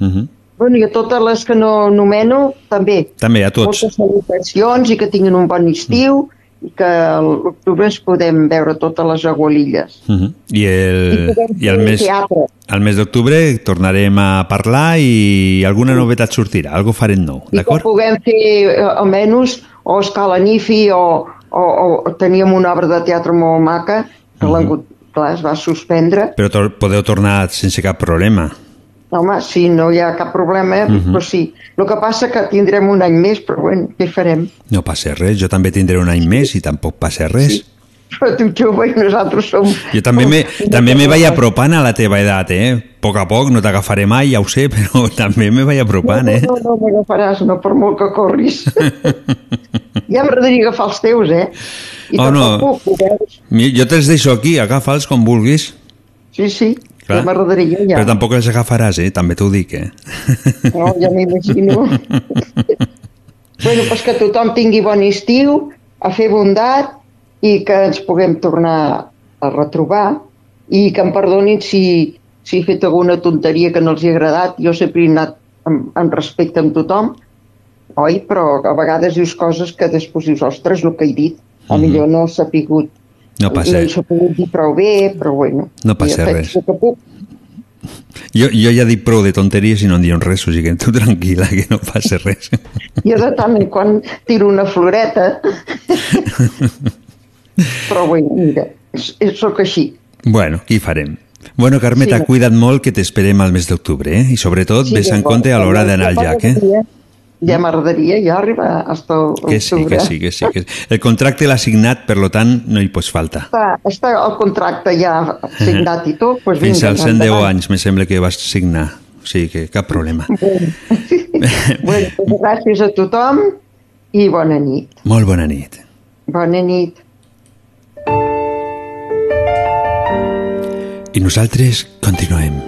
Speaker 3: Uh -huh.
Speaker 16: Bueno, i a totes les que no nomeno, també.
Speaker 3: També, a tots.
Speaker 16: Moltes salutacions i que tinguin un bon estiu i que a l'octubre ens podem veure totes les agualilles.
Speaker 3: Uh -huh. I, el,
Speaker 16: I
Speaker 3: i el mes,
Speaker 16: teatre.
Speaker 3: el mes d'octubre tornarem a parlar i alguna novetat sortirà, algo farem nou,
Speaker 16: I que
Speaker 3: d'acord?
Speaker 16: puguem fer eh, almenys o escala Nifi o, o, o teníem una obra de teatre molt maca que l'han hagut- clar, es va suspendre.
Speaker 3: Però tor podeu tornar sense cap problema.
Speaker 16: Home, sí, no hi ha cap problema, eh?
Speaker 3: Mhm.
Speaker 16: però sí. El que passa que tindrem un any més, però bueno, què farem?
Speaker 3: No passa res, jo també tindré un any més i tampoc passa res.
Speaker 16: Però tu jove i nosaltres som...
Speaker 3: Jo també me, també me vaig apropant a la teva edat, eh? A poc a poc, no t'agafaré mai, ja ho sé, però també me vaig apropant, eh?
Speaker 16: No, no, no m'agafaràs, no per molt que corris. Ja m'agradaria agafar els teus, eh? I
Speaker 3: Oh, no.
Speaker 16: puc?
Speaker 3: Mi- Jo te'ls deixo aquí, agafa'ls com vulguis.
Speaker 16: Sí, sí,
Speaker 3: Clar.
Speaker 16: ja m'agradaria ja.
Speaker 3: Però tampoc els agafaràs, eh? També t'ho dic, eh?
Speaker 16: No, ja m'imagino. bueno, doncs que tothom tingui bon estiu, a fer bondat i que ens puguem tornar a retrobar i que em perdonin si, si he fet alguna tonteria que no els hi ha agradat. Jo sempre he anat amb, amb respecte amb tothom, oi? Però a vegades dius coses que després dius, ostres, el que he dit, a millor no s'ha pigut
Speaker 3: No passa,
Speaker 16: no s'ha pogut dir prou bé, però bueno.
Speaker 3: No passa res.
Speaker 16: Que puc.
Speaker 3: jo, jo ja dic prou de tonteries i no en diuen res, o sigui que tu tranquil·la, que no passa res.
Speaker 16: Jo de tant en quan tiro una floreta. Però bueno, mira, és, soc així.
Speaker 3: Bueno, què hi farem? Bueno, Carmeta,
Speaker 16: Sí.
Speaker 3: cuida't molt que t'esperem al mes d'octubre, eh? I sobretot,
Speaker 16: Sí,
Speaker 3: ves en compte a l'hora d'anar al llac, eh?
Speaker 16: Ja m'agradaria ja arribar hasta
Speaker 3: Que sí, que sí, que sí. Que sí. El contracte l'ha signat, per lo tant, no hi pots faltar.
Speaker 16: Està, està el contracte ja signat i tot. Doncs
Speaker 3: Fins
Speaker 16: vinga,
Speaker 3: als 110
Speaker 16: endavant.
Speaker 3: anys, me sembla que vas signar. O sigui que cap problema.
Speaker 16: Bueno, doncs gràcies a tothom i bona nit.
Speaker 3: Molt bona nit.
Speaker 16: Bona nit.
Speaker 3: I nosaltres continuem.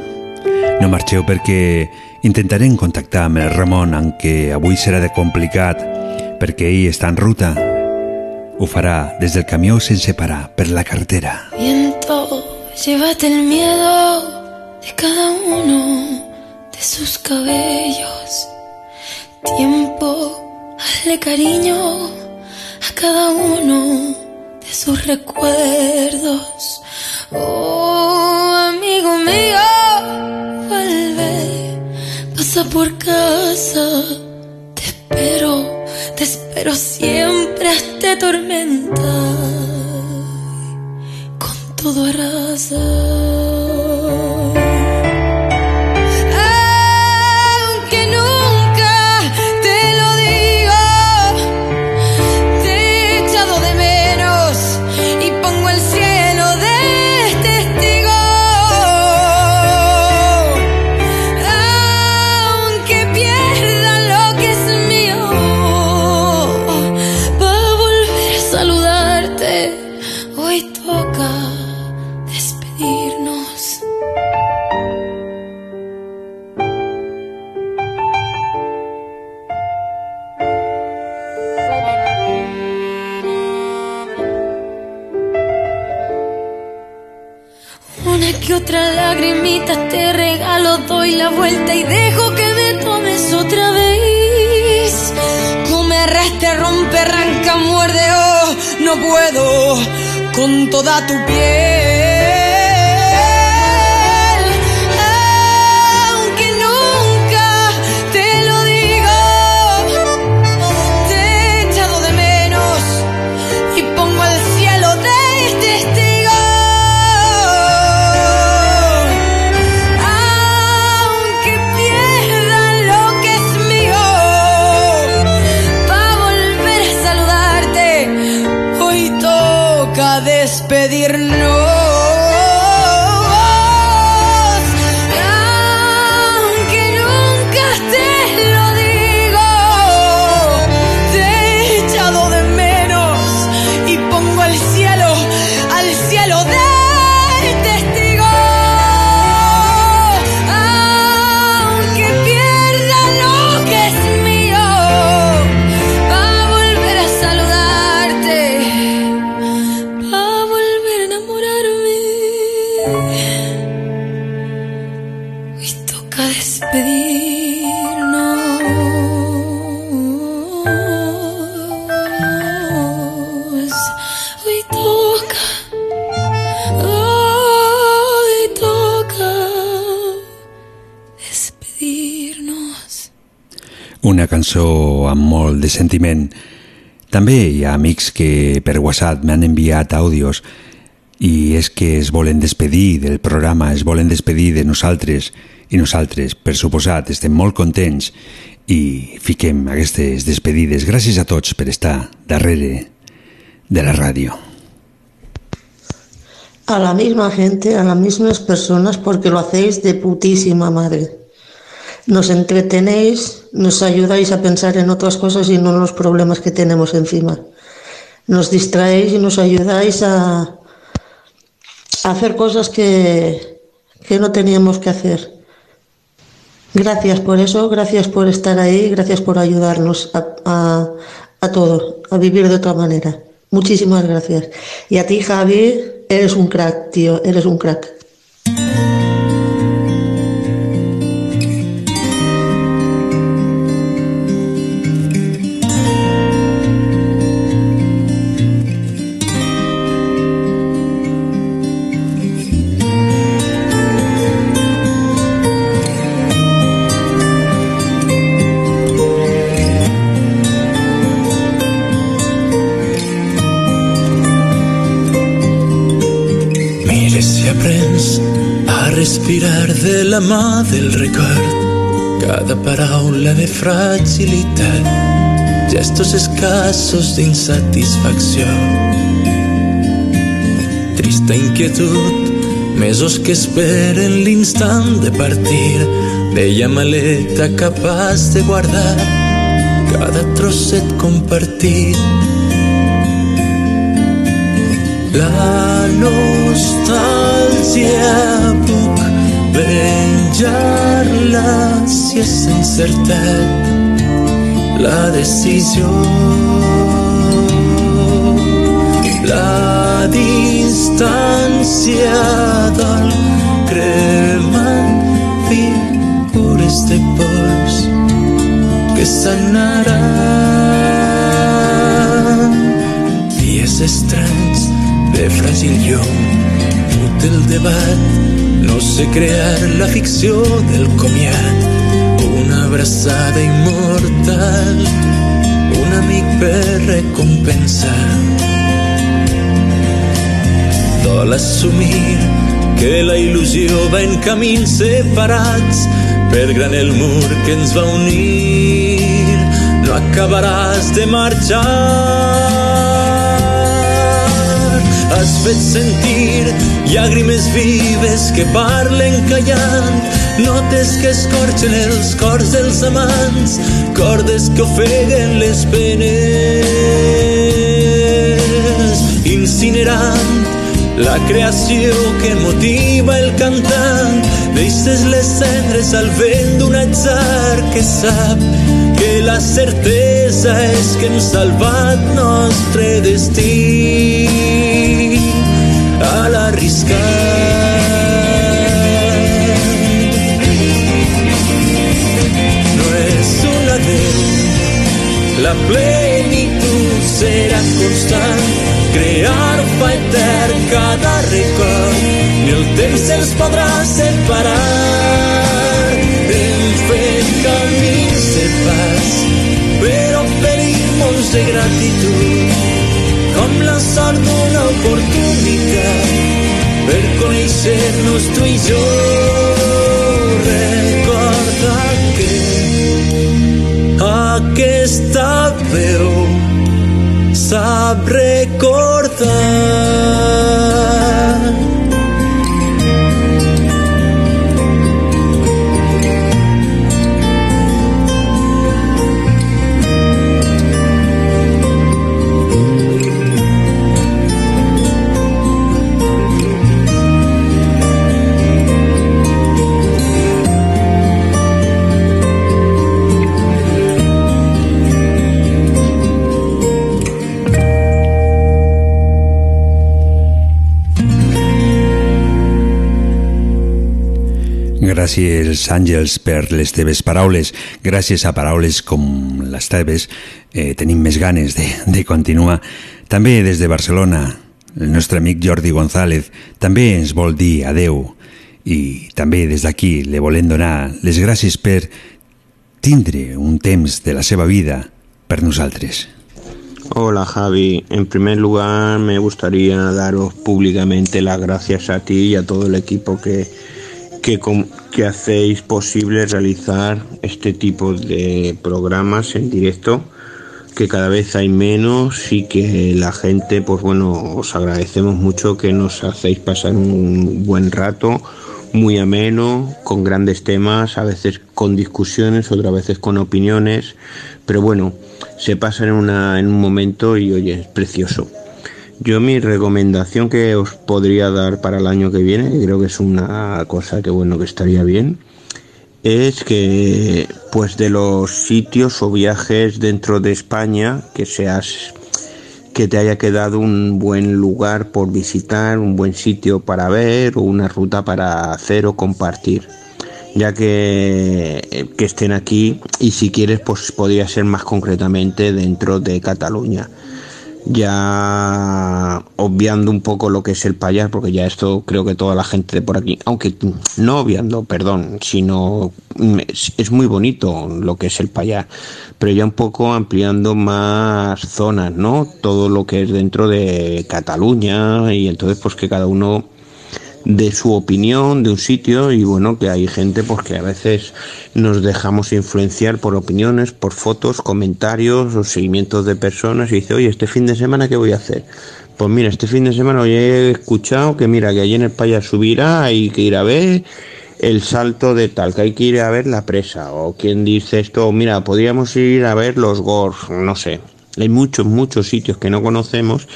Speaker 3: No marxeu perquè intentarem contactar amb el Ramon, aunque avui serà de complicat, perquè ell està en ruta. Ho farà des del camió sense parar, per la carretera.
Speaker 5: Viento, llévate el miedo de cada uno de sus cabellos. Tiempo, hazle cariño a cada uno de sus recuerdos. Oh, por casa. Te espero, te espero siempre hasta tormenta con todo arrasa. No puedo con toda tu piel.
Speaker 3: Cançó amb molt de sentiment. També hi ha amics que per WhatsApp m'han enviat àudios i és que es volen despedir del programa, es volen despedir de nosaltres i nosaltres, per suposat, estem molt contents i fiquem aquestes despedides. Gràcies a tots per estar darrere de la ràdio.
Speaker 18: A la misma gente, a las mismas personas, porque lo hacéis de putísima madre. Nos entretenéis, nos ayudáis a pensar en otras cosas y no en los problemas que tenemos encima. Nos distraéis y nos ayudáis a, hacer cosas que, que no teníamos que hacer. Gracias por eso, gracias por estar ahí, gracias por ayudarnos a, a, a todo, a vivir de otra manera. Muchísimas gracias. Y a ti, Javi, eres un crack, tío, eres un crack.
Speaker 8: La mà del record cada paraula de fragilitat gestos escassos d'insatisfacció trista inquietud. Mesos que esperen l'instant de partir. Vella maleta capaç de guardar. Cada trosset compartit la nostàlgia puc venjar-la si és encertat la decisió la distància del cremant figures de pols que sanaran dies estranys de fràgil llum Mut el debat no sé crear la ficció del comiat. Una abraçada immortal un amic per recompensar dol assumir que la il·lusió va en camins separats. Per gran el mur que ens va unir no acabaràs de marxar has fet sentir llàgrimes vives que parlen callant. Notes que escorxen els cors dels amants cordes que ofeguen les penes. Incinerant la creació que motiva el cantant. Deixes les cendres al vent d'un atzar que sap que la certesa és que hem salvat nostre destí a l'arriscar no és un adeu la plenitud serà constant. Crear fa etern cada record ni el temps ens podrà separar. Hem fet camins de pas per oferir mons de gratitud com la sort d'una oportunitat per conèixer-nos tu i jo recorda que aquesta veu sap recordar.
Speaker 3: Gràcies, Àngels, per les teves paraules. Gràcies a paraules com les teves eh, tenim més ganes de, de continuar. També des de Barcelona, el nostre amic Jordi González també ens vol dir adeu i també des d'aquí le volem donar les gràcies per tindre un temps de la seva vida per nosaltres.
Speaker 19: Hola Javi, en primer lugar me gustaría daros públicamente las gracias a ti y a todo el equipo que, que, com- que hacéis posible realizar este tipo de programas en directo, que cada vez hay menos y que la gente, pues bueno, os agradecemos mucho que nos hacéis pasar un buen rato, muy ameno, con grandes temas, a veces con discusiones, otras veces con opiniones, pero bueno, se pasa en, una, en un momento y oye, es precioso. Yo mi recomendación que os podría dar para el año que viene, creo que es una cosa que bueno que estaría bien, es que pues de los sitios o viajes dentro de España que seas que te haya quedado un buen lugar por visitar, un buen sitio para ver o una ruta para hacer o compartir. Ya que, que estén aquí y si quieres pues podría ser más concretamente dentro de Cataluña ya obviando un poco lo que es el payar, porque ya esto creo que toda la gente de por aquí, aunque no obviando, perdón, sino es muy bonito lo que es el payar, pero ya un poco ampliando más zonas, ¿no? Todo lo que es dentro de Cataluña y entonces pues que cada uno de su opinión de un sitio y bueno que hay gente pues que a veces nos dejamos influenciar por opiniones, por fotos, comentarios o seguimientos de personas y dice, oye, este fin de semana qué voy a hacer. Pues mira, este fin de semana hoy he escuchado que mira que allí en el Paya subirá, hay que ir a ver el salto de tal, que hay que ir a ver la presa, o quien dice esto, mira, podríamos ir a ver los gors, no sé. Hay muchos, muchos sitios que no conocemos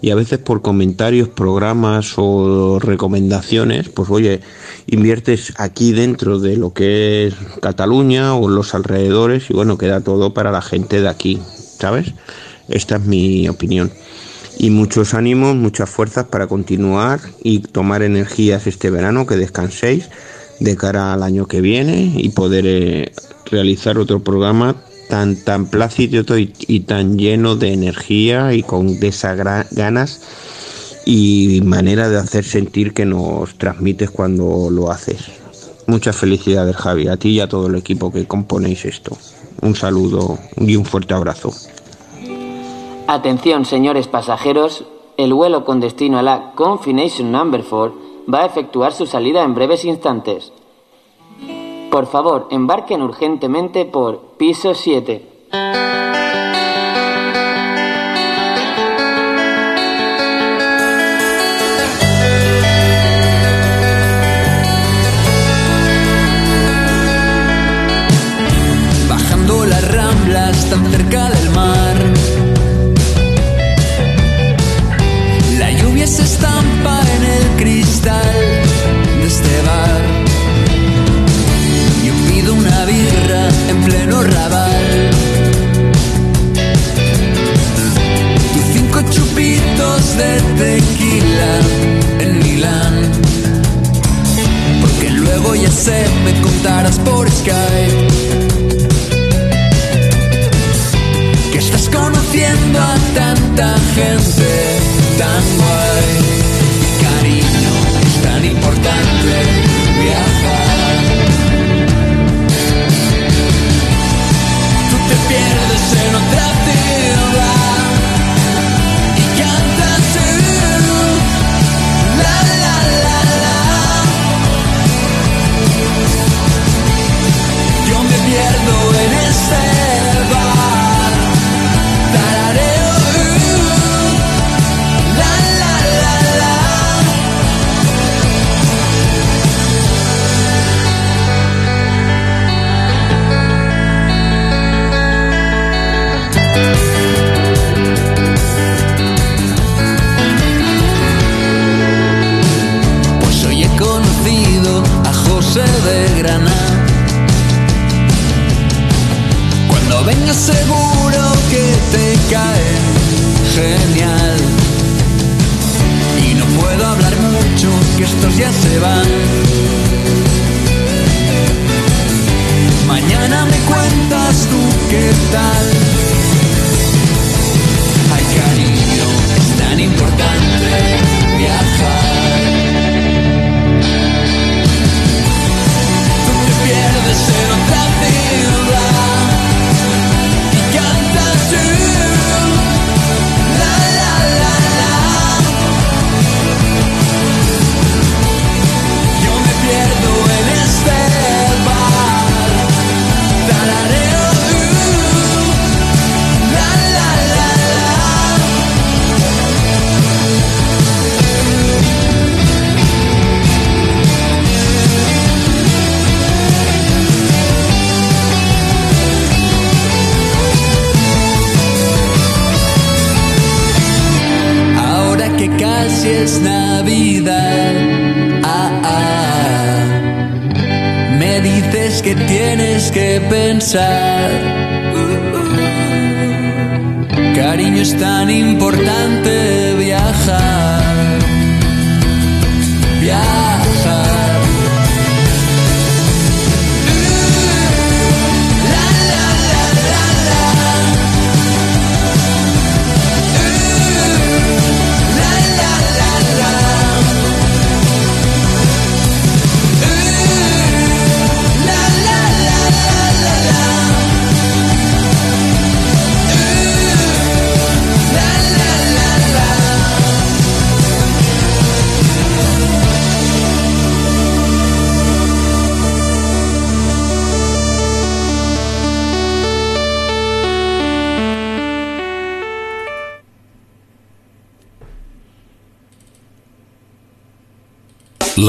Speaker 19: y a veces por comentarios, programas o recomendaciones, pues oye, inviertes aquí dentro de lo que es Cataluña o los alrededores y bueno, queda todo para la gente de aquí, ¿sabes? Esta es mi opinión. Y muchos ánimos, muchas fuerzas para continuar y tomar energías este verano, que descanséis de cara al año que viene y poder eh, realizar otro programa tan, tan plácido y, y tan lleno de energía y con de ganas y manera de hacer sentir que nos transmites cuando lo haces. Muchas felicidades Javi, a ti y a todo el equipo que componéis esto. Un saludo y un fuerte abrazo.
Speaker 20: Atención señores pasajeros, el vuelo con destino a la Confination Number 4 va a efectuar su salida en breves instantes. Por favor, embarquen urgentemente por piso 7.
Speaker 8: Bajando las ramblas tan cerca del mar. La lluvia se estampa en el cristal pleno rabal. Y cinco chupitos de tequila en Milán. Porque luego ya sé, me contarás por Skype.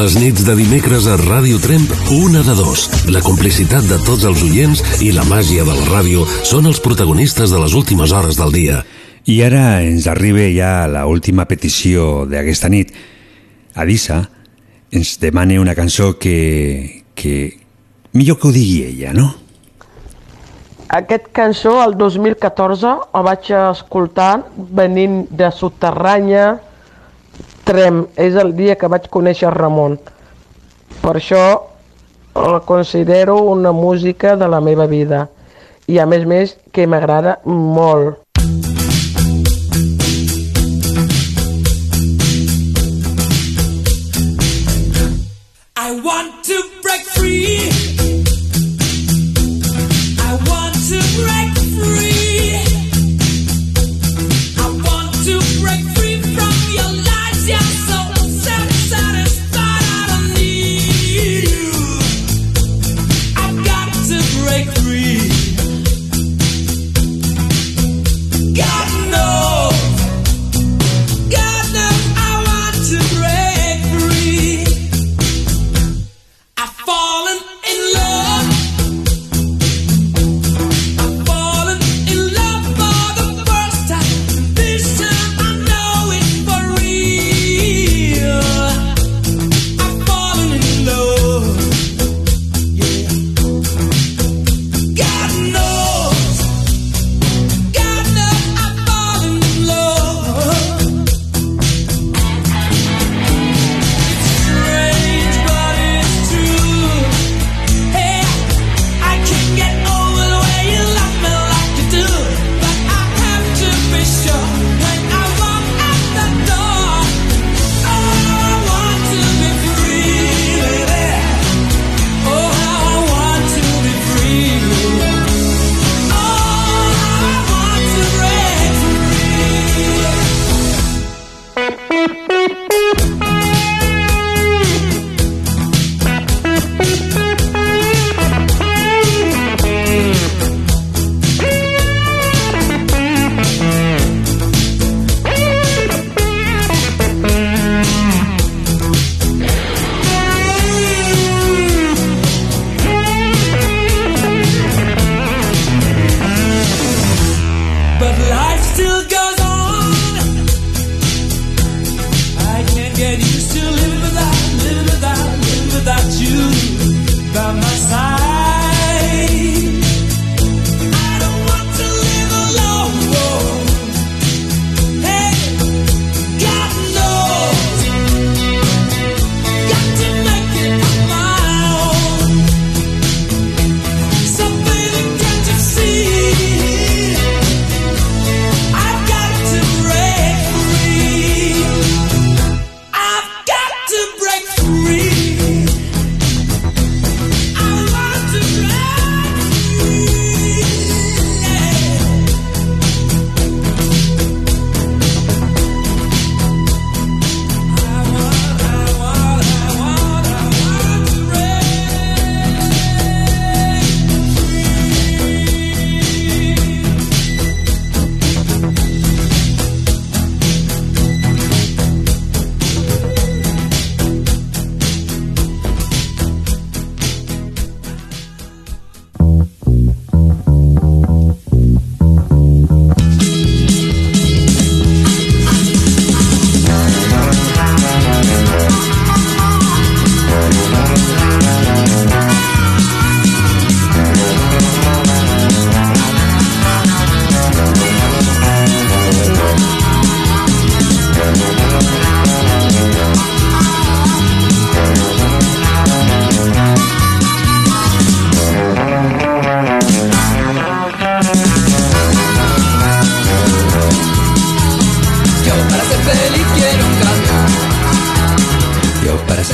Speaker 14: Les nits de dimecres a Ràdio Tremp, una de dos. La complicitat de tots els oients i la màgia de la ràdio són els protagonistes de les últimes hores del dia.
Speaker 3: I ara ens arriba ja la última petició d'aquesta nit. Adisa ens demana una cançó que... que... millor que ho digui ella, no?
Speaker 21: Aquest cançó, el 2014, el vaig escoltar venint de Soterranya, Trem. És el dia que vaig conèixer Ramon. Per això el considero una música de la meva vida. I a més més que m'agrada molt.
Speaker 8: I want to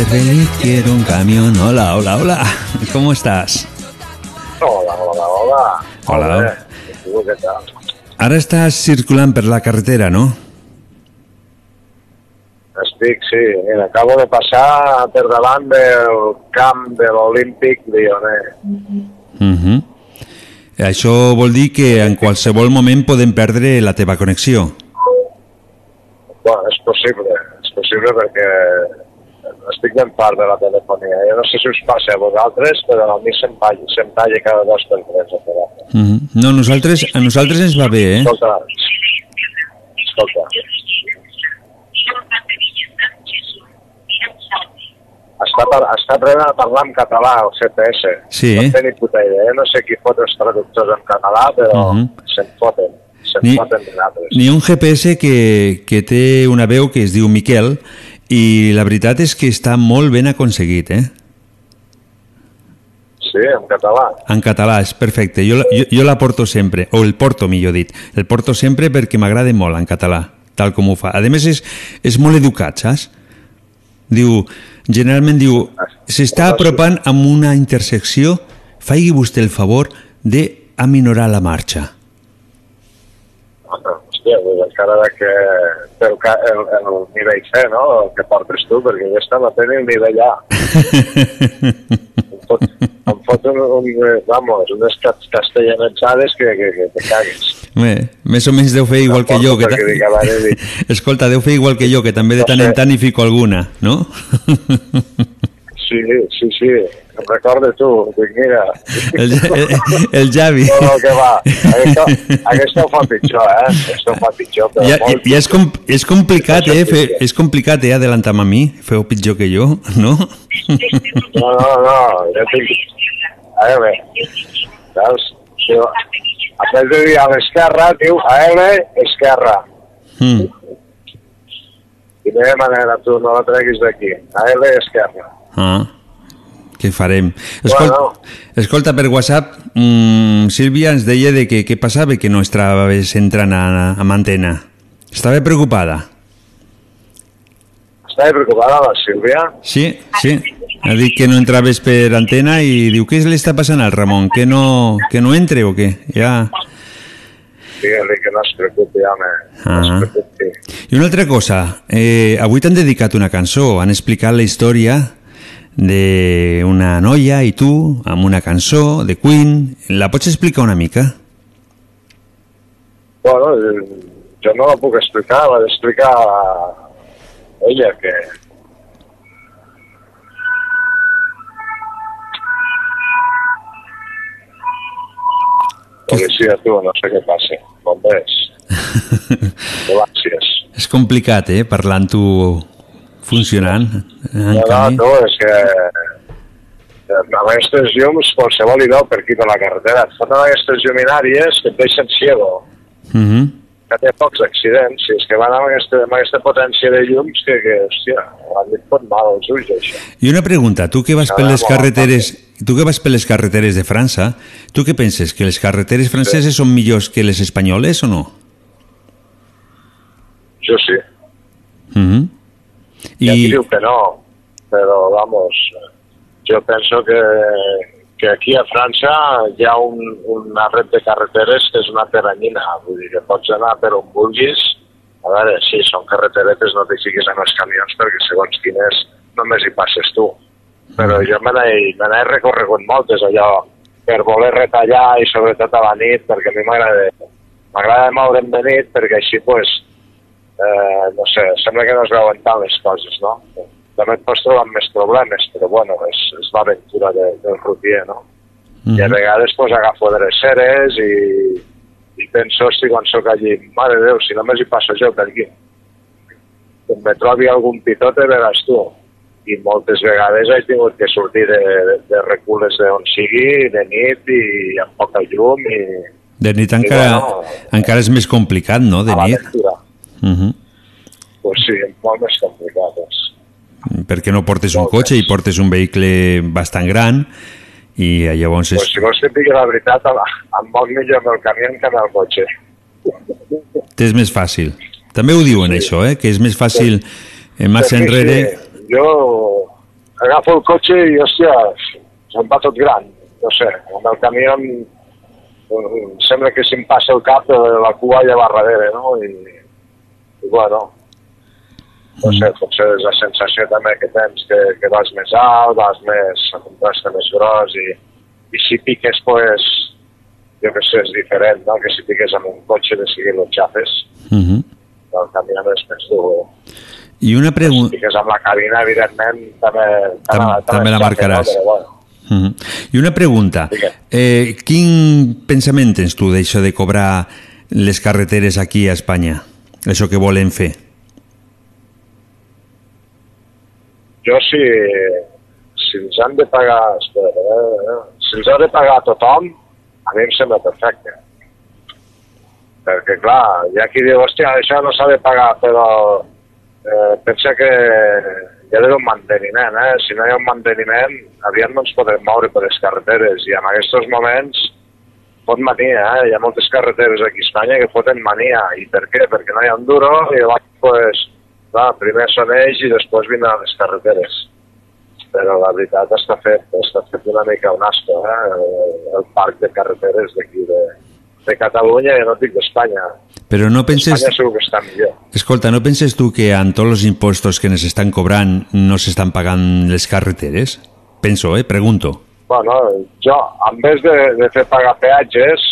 Speaker 3: feliz quiero un camión. Hola, hola, hola. ¿Cómo estás?
Speaker 22: Hola, hola, hola.
Speaker 3: Hola.
Speaker 22: Tu, què tal?
Speaker 3: Ara estàs circulant per la carretera, no?
Speaker 22: Estic, sí. Mira, acabo de passar per davant del camp de l'Olímpic Lioner.
Speaker 3: Mhm. Això vol dir que en qualsevol moment podem perdre la teva connexió.
Speaker 22: Bueno, és possible, és possible perquè estic ben part de la telefonia. Jo no sé si us passa a vosaltres, però a mi se'm talla, se'm talla cada dos per tres. telèfon.
Speaker 3: Mhm. No, nosaltres, a nosaltres ens va bé, eh?
Speaker 22: Escolta, escolta. Està, par està aprenent a parlar en català, el CPS.
Speaker 3: Sí.
Speaker 22: No té ni puta idea. No sé qui fot els traductors en català, però
Speaker 3: Mhm.
Speaker 22: se'n foten. Se'n
Speaker 3: Ni-
Speaker 22: foten de nosaltres.
Speaker 3: N'hi ha un GPS que, que té una veu que es diu Miquel i la veritat és que està molt ben aconseguit, eh?
Speaker 22: Sí, en català.
Speaker 3: En català, és perfecte. Jo, jo, jo la porto sempre, o el porto, millor dit. El porto sempre perquè m'agrada molt en català, tal com ho fa. A més, és, és molt educat, saps? Diu, generalment diu, s'està apropant a una intersecció, faci vostè el favor de aminorar la marxa.
Speaker 22: Hòstia, doncs encara de que té el, el, el nivell C, no?, el que portes tu, perquè no té ni el nivell A. em fot, em fot un, un, vamos, unes cas- castellanitzades que, que, que te cagues.
Speaker 3: Bé, més o menys deu fer igual que jo. Que
Speaker 22: perquè dic, a veure, dic,
Speaker 3: Escolta, deu fer igual que jo, que també de tant en tant hi fico alguna, no?
Speaker 22: sí, sí, sí, em recordo tu, dic, mira...
Speaker 3: El, el, el Javi.
Speaker 22: No, no, que va, aquesta, aquesta ho fa pitjor, eh? Aquesta ho fa pitjor, però
Speaker 3: Ja, ja,
Speaker 22: molt.
Speaker 3: ja és, com, és complicat, eh? Fer, és complicat, eh? Adelantar-me a mi. Feu pitjor que jo, no?
Speaker 22: No, no, no, jo tinc... A veure, saps? Diu, en vez de dir a l'esquerra, diu a L, esquerra.
Speaker 3: Mm.
Speaker 22: I de manera, tu no la treguis d'aquí. A L, esquerra.
Speaker 3: Ah, què farem? Escolta, escolta per WhatsApp, mm, Sílvia ens deia de que què passava que no estaves entrant a, a antena. Estava preocupada.
Speaker 22: Estava preocupada la Sílvia?
Speaker 3: Sí, sí. Ha dit que no entraves per antena i diu, què li està passant al Ramon? Que no, que no entre o què? Ja...
Speaker 22: Digue-li que no es preocupi, home.
Speaker 3: Ah. I una altra cosa, eh, avui t'han dedicat una cançó, han explicat la història d'una noia i tu amb una cançó de Queen. La pots explicar una mica?
Speaker 22: Bueno, eh, jo no la puc explicar, l'ha d'explicar ella, que... Policia, tu, no sé què passa. Bombers. Gràcies.
Speaker 3: És complicat, eh, parlant funcionant. En
Speaker 22: No, no,
Speaker 3: canvi...
Speaker 22: tu, és que eh, amb aquestes llums qualsevol hi veu per aquí per la carretera. Et foten aquestes lluminàries que et deixen ciego.
Speaker 3: Mhm.
Speaker 22: que té pocs accidents, si és que van amb aquesta, amb aquesta potència de llums que, que hòstia, dit pot mal als ulls, això.
Speaker 3: I una pregunta, tu que vas per les carreteres, tu que vas per les carreteres de França, tu què penses, que les carreteres franceses són millors que les espanyoles o no?
Speaker 22: Jo sí.
Speaker 3: Mhm.
Speaker 22: Hi
Speaker 3: I,
Speaker 22: diu que no, però, vamos, jo penso que, que aquí a França hi ha un, una red de carreteres que és una teranyina, vull dir que pots anar per on vulguis, a veure, sí, són carreteretes, no t'hi fiquis amb els camions perquè segons quines només hi passes tu. Però jo me n'he recorregut moltes, allò, per voler retallar i sobretot a la nit, perquè a mi m'agrada m'agrada moure'm de nit perquè així, pues, eh, no sé, sembla que no es veuen tant les coses, no? També et pots trobar amb més problemes, però bueno, és, és l'aventura de, del rutier, no? I a vegades pues, agafo dreceres i, i penso, hosti, quan sóc allí, mare de Déu, si només hi passo jo per aquí. Quan me trobi algun pitote, veràs tu. I moltes vegades he tingut que sortir de, de, de recules d'on sigui, de nit i amb poca llum i
Speaker 3: de nit
Speaker 22: I
Speaker 3: encara,
Speaker 22: bueno,
Speaker 3: encara és més complicat, no?, de nit.
Speaker 22: L'aventura.
Speaker 3: Mhm.
Speaker 22: Pues sí, molt més complicat. És.
Speaker 3: Perquè no portes un cotxe i portes un vehicle bastant gran i llavors és...
Speaker 22: Pues si vols que digui la veritat, em, vol millor amb el camió que amb el cotxe.
Speaker 3: T'és més fàcil. També ho diuen, això, eh? que és més fàcil eh, marxa
Speaker 22: Perquè
Speaker 3: enrere...
Speaker 22: Sí, jo, agafo el cotxe i, hòstia, se'm va tot gran. No sé, amb el camió em- em sembla que si em passa el cap eh, la cua ja va darrere, no? I, i bueno, no sé, potser és la sensació també que tens que, que vas més alt, vas més, el contraste més gros i, i si piques, pues, jo que sé, és diferent, no? Que si piques amb un cotxe de seguir los xafes,
Speaker 3: Mhm.
Speaker 22: el camió és més dur.
Speaker 3: I una
Speaker 22: Si
Speaker 3: pregunta...
Speaker 22: piques amb la cabina, evidentment, també,
Speaker 3: Tam- també la
Speaker 22: xafe,
Speaker 3: marcaràs.
Speaker 22: No? Però, bueno,
Speaker 3: Mhm. I una pregunta. Eh, quin pensament tens tu d'això de cobrar les carreteres aquí a Espanya? Això que volen fer?
Speaker 22: jo si, si ens han de pagar, espera, eh, eh, si ens ha de pagar tothom, a mi em sembla perfecte. Perquè, clar, hi ha qui diu, hòstia, això no s'ha de pagar, però eh, pensa que hi ha d'haver un manteniment, eh? Si no hi ha un manteniment, aviat no ens podem moure per les carreteres, i en aquests moments fot mania, eh? Hi ha moltes carreteres aquí a Espanya que foten mania. I per què? Perquè no hi ha un duro i llavors, pues, clar, primer són ells i després vindran les carreteres. Però la veritat està fet, està fet una mica un asco, eh? El, parc de carreteres d'aquí de, de Catalunya i no dic d'Espanya.
Speaker 3: Però no penses...
Speaker 22: Espanya segur que està millor.
Speaker 3: Escolta, ¿no penses tu que amb tots els impostos que nos estan cobrant no s'estan pagant les carreteres? Penso, eh? Pregunto.
Speaker 22: Bueno, jo, en vez de, de fer pagar peatges,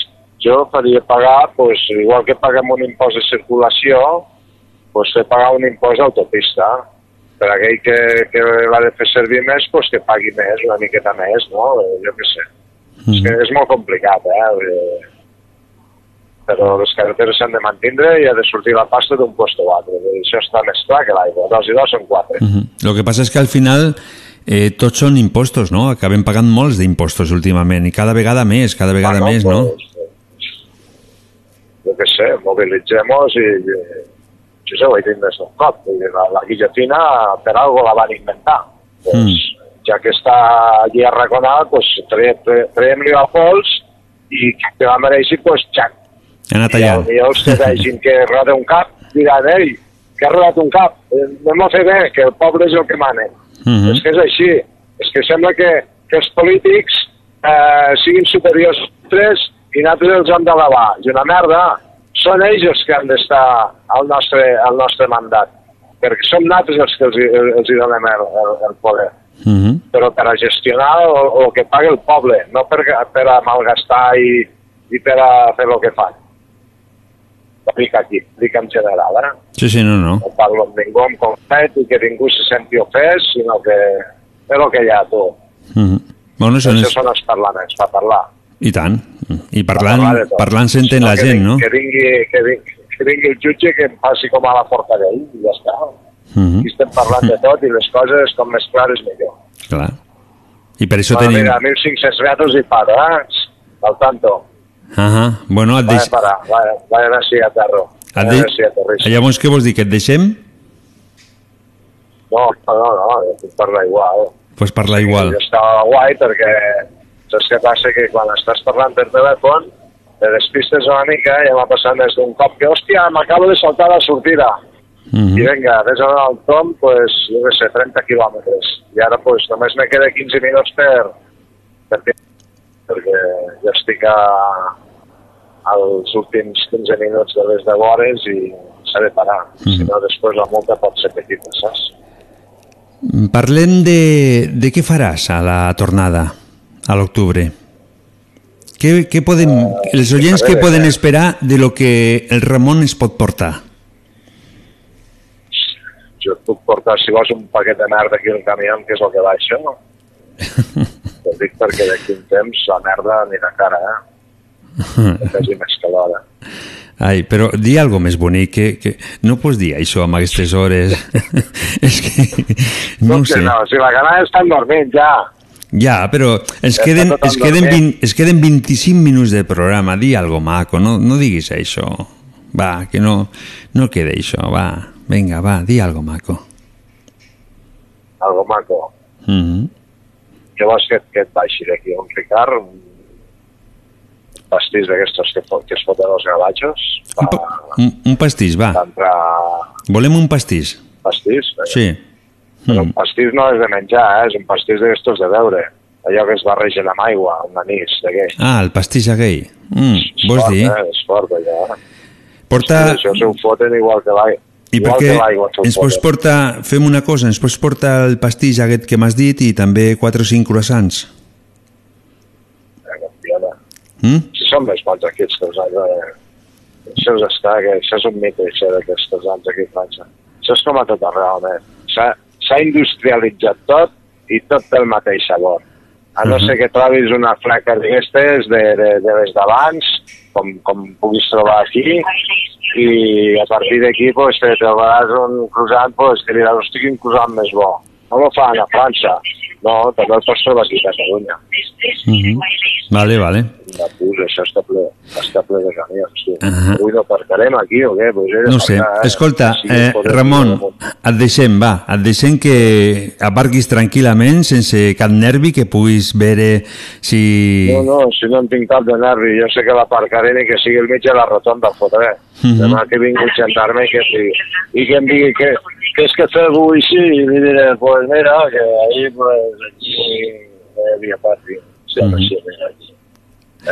Speaker 22: jo faria pagar, pues, igual que paguem un impost de circulació, pues, fer pagar un impost d'autopista. Per aquell que, que l'ha de fer servir més, pues, que pagui més, una miqueta més, no? Eh, Jo què sé. És que és molt complicat, eh? Però les carreteres s'han de mantindre i ha de sortir la pasta d'un lloc a l'altre. Vull dir, Això està més clar que l'aigua. Dos i dos són quatre.
Speaker 3: Mhm. Lo que passa és que al final eh, tots són impostos, no? Acabem pagant molts d'impostos últimament i cada vegada més, cada vegada
Speaker 22: Bueno,
Speaker 3: més, no?
Speaker 22: jo què sé, mobilitzem-nos i, jo ja ho he dit més d'un cop, la, la guillotina per algo la van inventar. Pues,
Speaker 3: Mm.
Speaker 22: Ja que està allí arraconada, pues, traiem- tra- traiem-li la pols i que la mereixi, pues, xac.
Speaker 3: Ha anat
Speaker 22: I
Speaker 3: allà.
Speaker 22: els que vegin que roda un cap diran, ei, que ha rodat un cap, eh, anem a fer bé, que el poble és el que mana.
Speaker 3: Mhm.
Speaker 22: És que és així. És que sembla que, que els polítics eh, siguin superiors nosaltres i nosaltres els hem d'elevar. I una merda. Són ells els que han d'estar al nostre, al nostre mandat. Perquè som nosaltres els que els, els hi donem el, el, el poder.
Speaker 3: Mhm.
Speaker 22: Però per a gestionar el, el que paga el poble, no per, per a malgastar i, i per a fer el que fan. Dic aquí, dic en general, eh?
Speaker 3: Sí, sí, no, no.
Speaker 22: no parlo amb ningú en concret i que ningú se senti ofès, sinó que és el que hi ha, tu.
Speaker 3: Mhm. Bueno, són
Speaker 22: Això
Speaker 3: els...
Speaker 22: són els parlaments, per parlar.
Speaker 3: I tant. I parlant,
Speaker 22: parlar
Speaker 3: parlant s'entén
Speaker 22: No,
Speaker 3: la gent,
Speaker 22: vingui-
Speaker 3: no?
Speaker 22: Que vingui, que, vingui, que vingui el jutge que em passi com a la Forcadell i ja està.
Speaker 3: Mhm.
Speaker 22: Aquí estem parlant de tot i les coses com més clares millor.
Speaker 3: Clar. I per això
Speaker 22: bueno,
Speaker 3: tenim...
Speaker 22: Mira, 1.500 metres i para, eh? Al tanto.
Speaker 3: Ahà. Bueno, et deix...
Speaker 22: parar, vaja, vaja anar així a terra.
Speaker 3: et de...
Speaker 22: anar així a terra.
Speaker 3: Llavors, què vols dir? Que et deixem?
Speaker 22: No, no, no, puc parlar igual.
Speaker 3: Pues parla igual.
Speaker 22: Jo estava guai perquè saps què passa? Que quan estàs parlant per telèfon te despistes una mica i m'ha passat més d'un cop que, hòstia, m'acabo de saltar la sortida.
Speaker 3: Mhm.
Speaker 22: I vinga, vés a donar el tom, pues, jo què sé, 30 quilòmetres. I ara, pues, només me queda 15 minuts per, per perquè ja estic a, als últims 15 minuts de les 10 hores i s'ha de parar.
Speaker 3: Mhm.
Speaker 22: Si no, després la multa pot ser petita, saps?
Speaker 3: Parlem de, de què faràs a la tornada, a l'octubre. Què, què podem, els oients què
Speaker 22: de
Speaker 3: poden
Speaker 22: què?
Speaker 3: esperar de lo que el Ramon es pot portar?
Speaker 22: jo et puc portar, si vols, un paquet de merda aquí al camió, que és el que baixa, no? Ho dic perquè d'aquí un temps la merda anirà cara, eh? Que faci més que l'hora.
Speaker 3: Ai, però di algo més bonic, que, que no pots dir això amb aquestes hores. és que, no
Speaker 22: Que
Speaker 3: sé.
Speaker 22: no, si la gana estan dormint ja.
Speaker 3: Ja, però es
Speaker 22: Ja
Speaker 3: queden,
Speaker 22: està
Speaker 3: es, queden
Speaker 22: endormit.
Speaker 3: 20, es queden 25 minuts de programa. Di algo maco, no, no diguis això. Va, que no, no queda això, va. Vinga, va, di algo maco.
Speaker 22: Algo maco.
Speaker 3: Mm -hmm.
Speaker 22: Què vols que, que et baixi d'aquí? Un Ricard? Un pastís d'aquestos que, que es foten els gavatxos?
Speaker 3: un, un pastís, va.
Speaker 22: Entrar
Speaker 3: Volem un pastís.
Speaker 22: pastís? Vinga.
Speaker 3: Sí.
Speaker 22: Però un pastís no és de menjar, eh? és un pastís d'aquestos de beure. Allò que es barregen amb aigua, amb anís, què?
Speaker 3: Ah, el pastís aquell. Mm, vols dir?
Speaker 22: Eh? És fort, allò.
Speaker 3: Porta...
Speaker 22: Sí, això s'ho foten igual que l'aigua.
Speaker 3: I per
Speaker 22: Igual
Speaker 3: què
Speaker 22: que l'aigua s'ho
Speaker 3: ens pots portar... Fem una cosa, ens pots portar el pastís aquest que m'has dit i també 4 o 5 croissants. Mm?
Speaker 22: Si són més bons aquests croissants, eh? Això és està, que això és un mite, això d'aquests croissants aquí a França. Això és com a tot arreu, realment. S'ha s'ha industrialitzat tot i tot té el mateix sabor. A no
Speaker 3: Mhm.
Speaker 22: ser que trobis una flaca d'aquestes de, de, de les d'abans, com, com puguis trobar aquí, i a partir d'aquí pues, te trobaràs un croissant pues, que diràs, hosti, quin croissant més bo. No el fan a França. No, també el pots trobar aquí a Catalunya.
Speaker 3: Mm -hmm. Vale, vale.
Speaker 22: Bus, això està ple, està ple de camions. Sí.
Speaker 3: Ahà.
Speaker 22: Avui no aparcarem aquí o què? Pues
Speaker 3: No sé.
Speaker 22: eh?
Speaker 3: Escolta,
Speaker 22: Sí,
Speaker 3: eh, Ramon, et deixem, va, et deixem que aparquis tranquil·lament, sense cap nervi, que puguis veure si...
Speaker 22: No, no, si no en tinc cap de nervi, jo sé que l'aparcaré ni que sigui el mig de la rotonda, fotré.
Speaker 3: Mhm.
Speaker 22: Demà que vingui un gendarme i que, digui, i que em digui que, que és que feu avui sí, i li diré, pues mira, que ahí, pues, aquí, eh, havia partit. Sí,
Speaker 3: Mhm.
Speaker 22: sí, mira, aquí.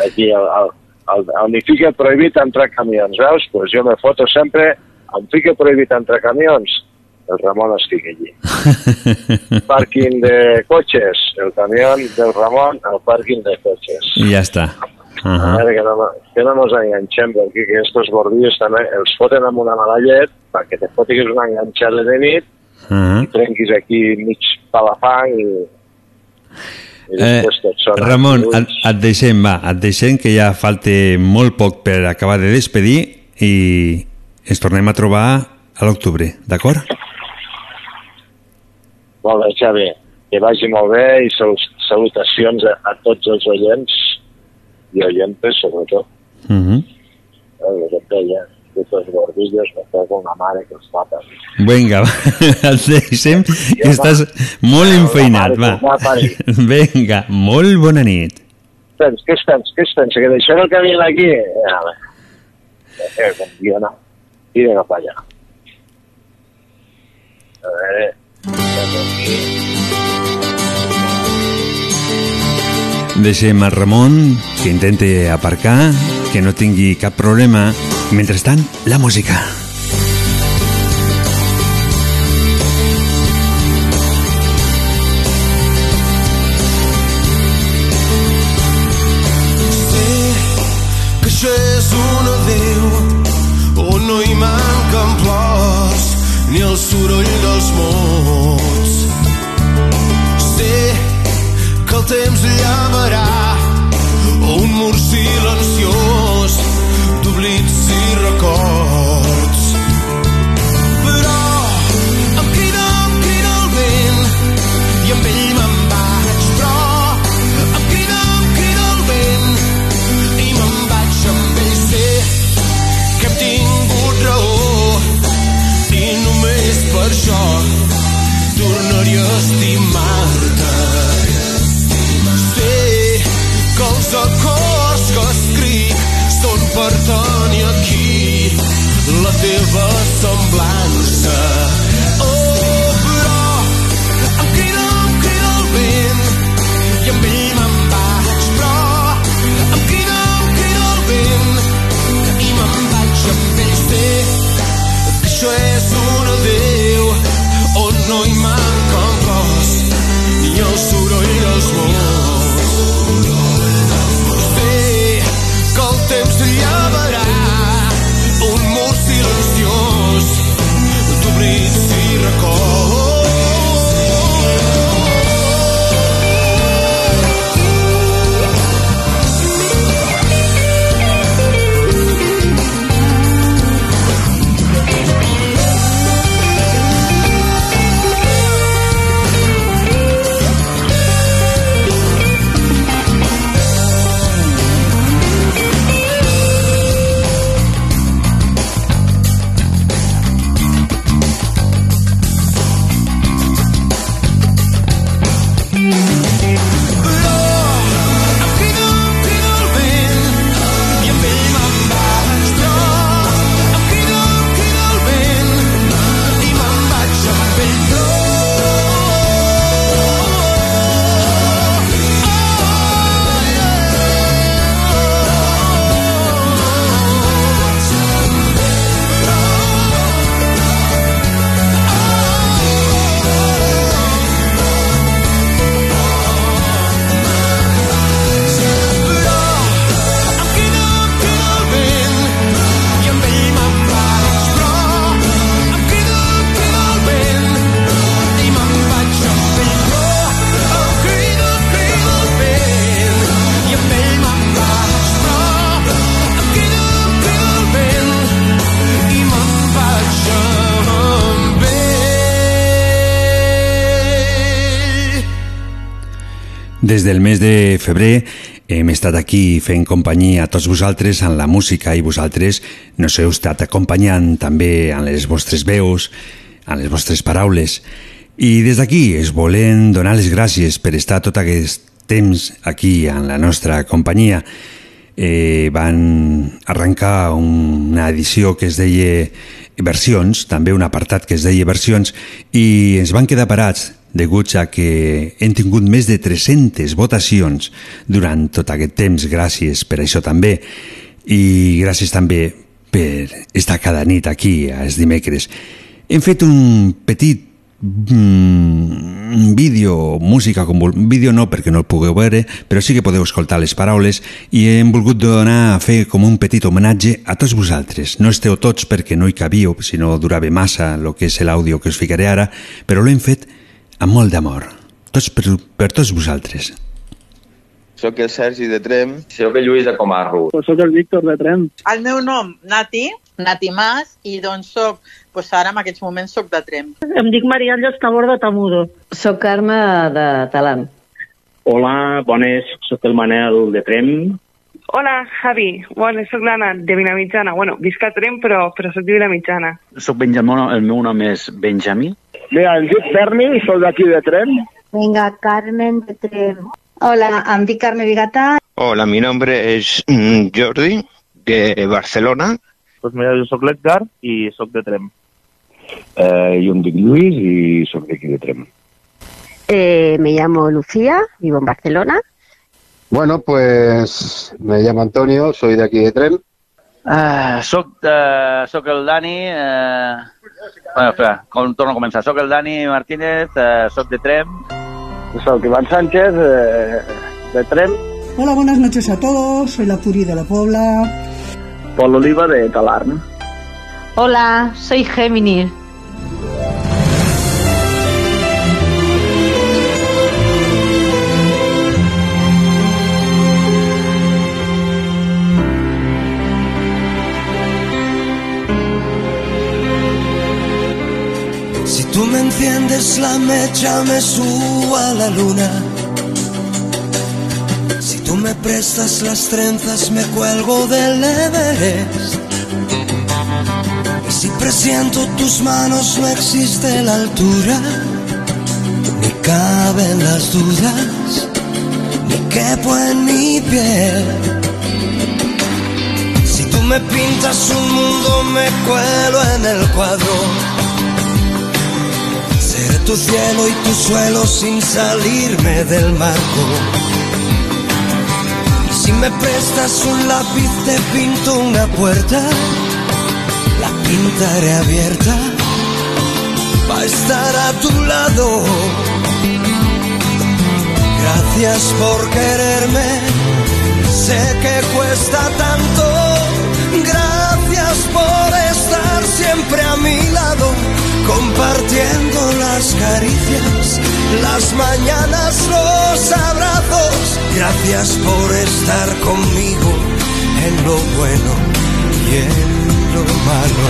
Speaker 22: Aquí, al, al, al, on hi fica prohibit entrar camions, veus? Pues jo me foto sempre, on fica prohibit entrar camions, el Ramon es fica allí. Pàrquing de cotxes, el camió del Ramon al pàrquing de cotxes.
Speaker 3: I ja està. Uh
Speaker 22: A
Speaker 3: -huh.
Speaker 22: veure, que no, que no mos enganxem, perquè que estos gordillos també els foten amb una mala llet perquè te fotiguis una enganxada de nit
Speaker 3: Uh -huh.
Speaker 22: i trenquis aquí mig palafang i, i
Speaker 3: Eh. Ramon, et, et deixem, va, et deixem que ja falta molt poc per acabar de despedir i ens tornem a trobar a l'octubre, d'acord?
Speaker 22: Molt bé, Xavi, que vagi molt bé i sal salutacions a, a tots els oients i oientes, sobretot.
Speaker 3: Uh -huh.
Speaker 22: Que et deia, tots els gordillos, me pego una mare que els mata.
Speaker 3: Vinga, va, et deixem, que estàs molt enfeinat, va. Vinga, molt bona nit.
Speaker 22: Tens, què pensa? Què pensa? Que deixem el camí aquí? A veure. Eh, com jo no. Tira cap allà. A veure...
Speaker 3: Deixem a Ramon que intente aparcar, que no tingui cap problema. Mentrestant, la música. Des del mes de febrer hem estat aquí fent companyia a tots vosaltres en la música i vosaltres nos heu estat acompanyant també en les vostres veus, en les vostres paraules. I des d'aquí es volen donar les gràcies per estar tot aquest temps aquí en la nostra companyia. Eh, van arrencar una edició que es deia versions, també un apartat que es deia versions, i ens van quedar parats deguts a que hem tingut més de 300 votacions durant tot aquest temps, gràcies per això també, i gràcies també per estar cada nit aquí, els dimecres. Hem fet un petit mm, vídeo, música, com vol... vídeo no perquè no el pugueu veure, però sí que podeu escoltar les paraules i hem volgut donar a fer com un petit homenatge a tots vosaltres. No esteu tots perquè no hi cabíeu, si no durava massa el que és l'àudio que us ficaré ara, però l'hem fet amb molt d'amor. Tots per, per tots vosaltres.
Speaker 23: Soc el Sergi de Trem. Soc el Lluís de Comarro.
Speaker 24: Soc el Víctor de Trem.
Speaker 25: El meu nom, Nati, Nati Mas, i doncs soc, doncs ara en aquests moments soc de Trem.
Speaker 24: Em dic Maria Àngels Tabor de Tamudo.
Speaker 26: Soc Carme de Talant.
Speaker 27: Hola, bones, sóc el Manel de Trem.
Speaker 28: Hola, Javi. Bueno, soc l'Anna, de Vilamitjana. Bueno, visc a Trem, però, però soc de Vilamitjana.
Speaker 27: Soc Benjamí, el meu nom és Benjamí.
Speaker 24: Mira, em dic Fermi, soc d'aquí de Trem.
Speaker 29: Venga, Carmen de Trem. Hola, em dic Carme Bigatà.
Speaker 19: Hola, mi nombre es mm, Jordi, de Barcelona.
Speaker 24: Pues mira, jo sóc l'Edgar i sóc de Trem.
Speaker 30: Eh, yo me dic Luis y soy de aquí de Trem.
Speaker 29: Eh, me llamo Lucía, vivo en Barcelona.
Speaker 30: Bueno, pues me llamo Antonio, soy de aquí de Trem.
Speaker 31: Uh, soc, uh, soc el Dani... Uh... Bueno, espera, com, torno a començar. Soc el Dani Martínez, uh, soc de Trem.
Speaker 24: Soc Iván Sánchez, eh, de Trem.
Speaker 32: Hola, buenas noches a todos. Soy la Puri de la Puebla.
Speaker 24: Pol Oliva, de Talarn.
Speaker 29: Hola, soy Géminis.
Speaker 33: Si tú me enciendes la mecha me subo a la luna. Si tú me prestas las trenzas me cuelgo del Everest. Y si presiento tus manos no existe la altura. Ni caben las dudas, ni quepo en mi piel. Si tú me pintas un mundo me cuelo en el cuadro. Seré tu cielo y tu suelo sin salirme del marco. Y si me prestas un lápiz te pinto una puerta, la pintaré abierta para estar a tu lado. Gracias por quererme, sé que cuesta tanto. Siempre a mi lado compartiendo las caricias, las mañanas, los abrazos. Gracias por estar conmigo en lo bueno y en lo malo.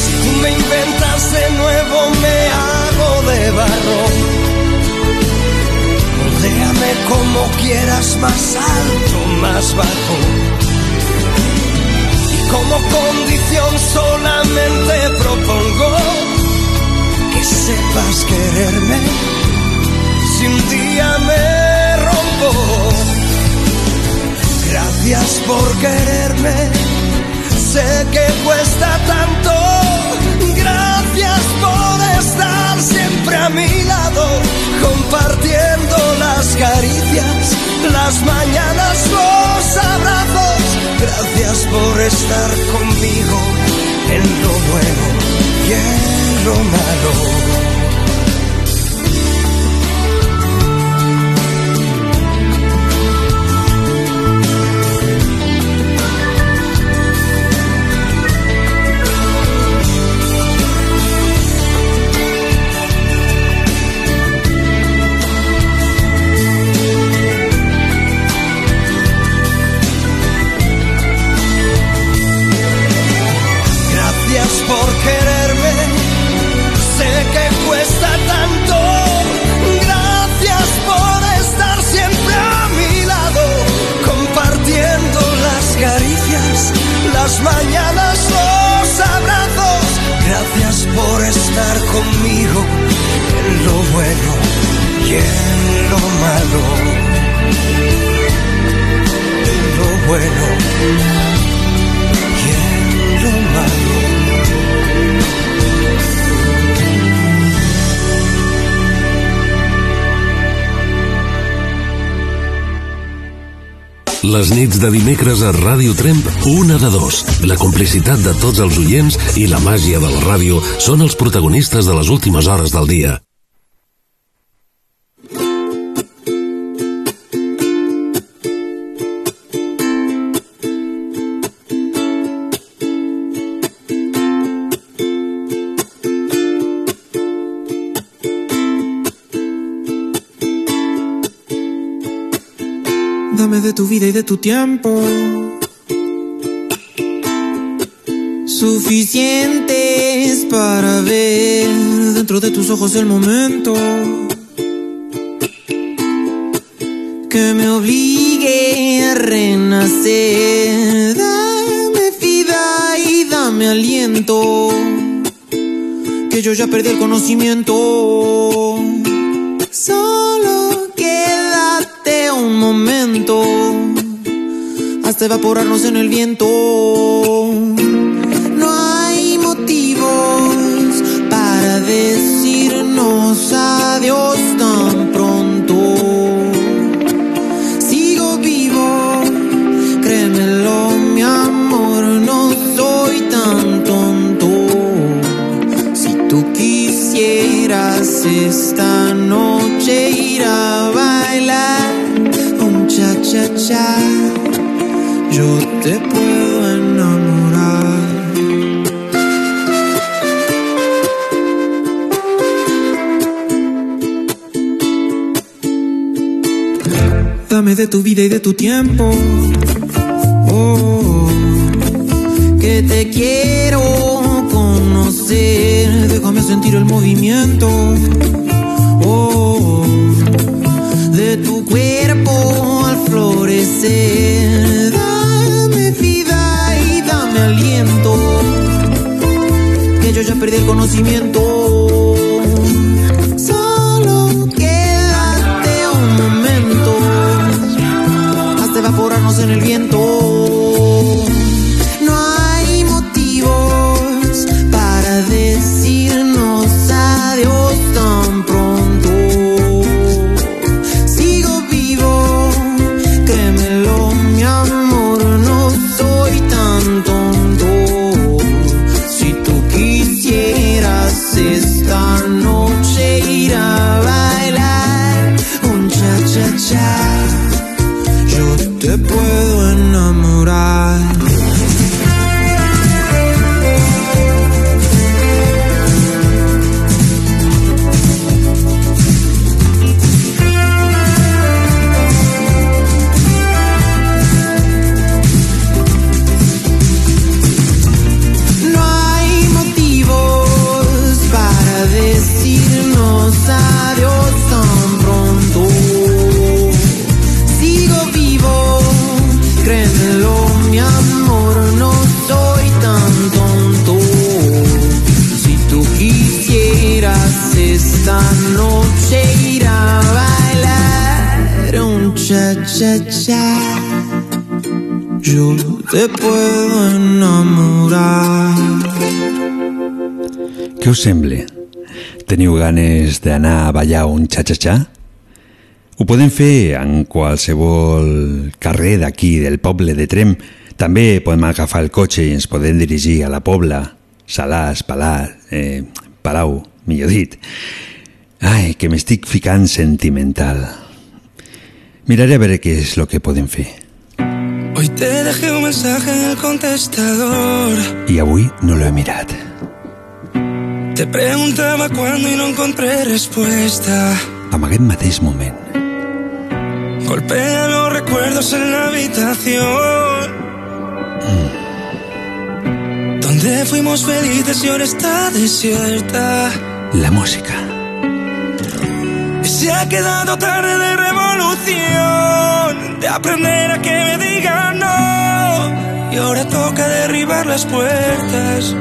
Speaker 33: Si me inventas de nuevo me hago de barro. Como quieras, más alto, más bajo. Y como condición solamente propongo que sepas quererme. Si un día me rompo, gracias por quererme. Sé que cuesta tanto. Gracias estar siempre a mi lado, compartiendo las caricias, las mañanas, los abrazos. Gracias por estar conmigo en lo bueno y en lo malo.
Speaker 14: Les nits de dimecres a Ràdio Tremp, una de dos. La complicitat de tots els oients i la màgia de la ràdio són els protagonistes de les últimes hores del dia.
Speaker 34: Tiempo. Suficientes para ver dentro de tus ojos el momento que me obligue a renacer. Dame vida y dame aliento, que yo ya perdí el conocimiento. Solo quédate un momento hasta evaporarnos en el viento. No hay motivos para decirnos adiós tan pronto. Sigo vivo, créemelo, mi amor, no soy tan tonto. Si tú quisieras esta noche ir a bailar un cha cha cha, yo te puedo enamorar. Dame de tu vida y de tu tiempo. Oh, que te quiero conocer. Déjame sentir el movimiento. Oh, de tu cuerpo al florecer. Aliento. Que yo ya perdí el conocimiento.
Speaker 3: Us sembla? Teniu ganes d'anar a ballar un xa-xa-xa? Ho podem fer en qualsevol carrer d'aquí del poble de Trem. També podem agafar el cotxe i ens podem dirigir a la Pobla, Salàs, Palau, eh, Palau, millor dit. Ai, que m'estic ficant sentimental. Miraré a veure què és el que podem fer.
Speaker 34: Hoy te dejé un mensaje en el contestador.
Speaker 3: I avui no l'he mirat.
Speaker 34: Te preguntaba cuándo y no encontré respuesta.
Speaker 3: Aquest mateix moment,
Speaker 34: Golpea los recuerdos en la habitación. Donde fuimos felices y ahora está desierta.
Speaker 3: la música.
Speaker 34: Se ha quedado tarde de revolución, de aprender a que me digan no. Y ahora toca derribar las puertas.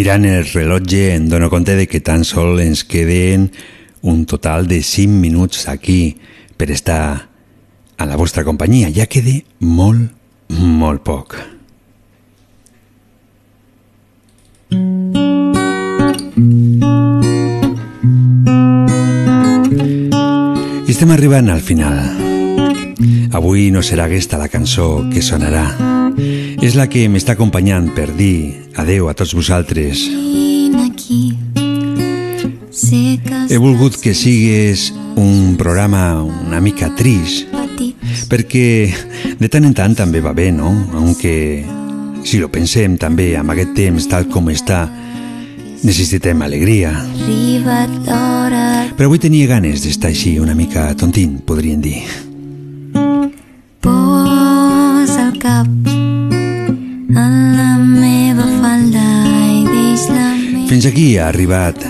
Speaker 3: Mirant el rellotge em dono compte de que tan sol ens queden un total de 5 minuts aquí per estar a la vostra companyia. Ja queda molt, molt poc. I estem arribant al final. Avui no serà aquesta la cançó que sonarà. És la que m'està acompanyant per dir adeu a tots vosaltres. He volgut que sigues un programa una mica trist, perquè de tant en tant també va bé, no? Aunque, si lo pensem també, amb aquest temps tal com està, necessitem alegria. Però avui tenia ganes d'estar així una mica tontín, podríem dir. Fins aquí ha arribat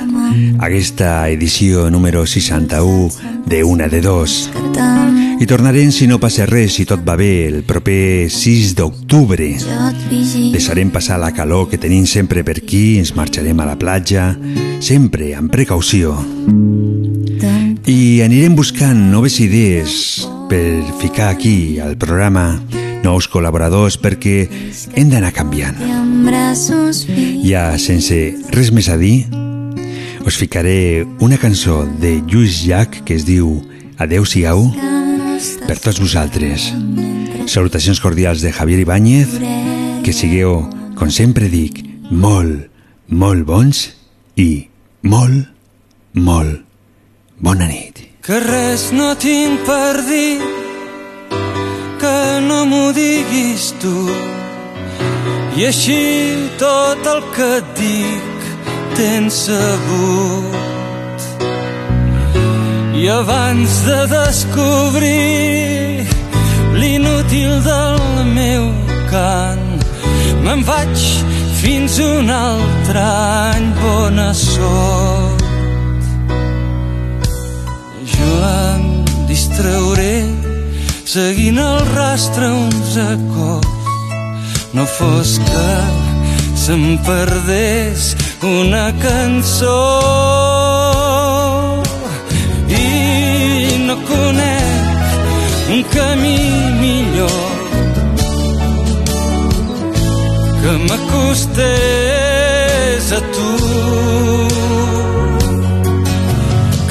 Speaker 3: aquesta edició número 61 de Una de Dos. I tornarem, si no passa res, si tot va bé, el proper 6 d'octubre. Deixarem passar la calor que tenim sempre per aquí, ens marxarem a la platja, sempre amb precaució. I anirem buscant noves idees per ficar aquí al programa nous col·laboradors perquè hem d'anar canviant. Ja sense res més a dir, us ficaré una cançó de Lluís Llach que es diu Adeu-siau per tots vosaltres. Salutacions cordials de Javier Ibáñez, que sigueu, com sempre dic, molt, molt bons i molt, molt bona nit.
Speaker 8: Que res no tinc per dir, m'ho diguis tu. I així tot el que et dic tens sabut. I abans de descobrir l'inútil del meu cant, me'n vaig fins un altre any bona sort. Jo em distrauré seguint el rastre uns acords. No fos que se'm perdés una cançó i no conec un camí millor que m'acostés a tu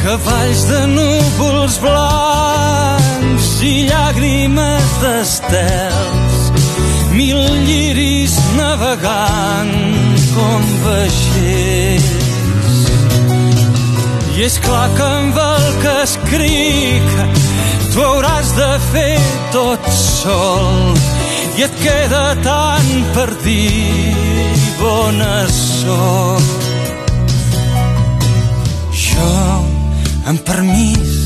Speaker 8: cavalls de núvols blancs i llàgrimes d'estels mil lliris navegant com vaixells. I és clar que amb el que escric tu hauràs de fer tot sol. I et queda tant per dir bona sort. Jo amb permís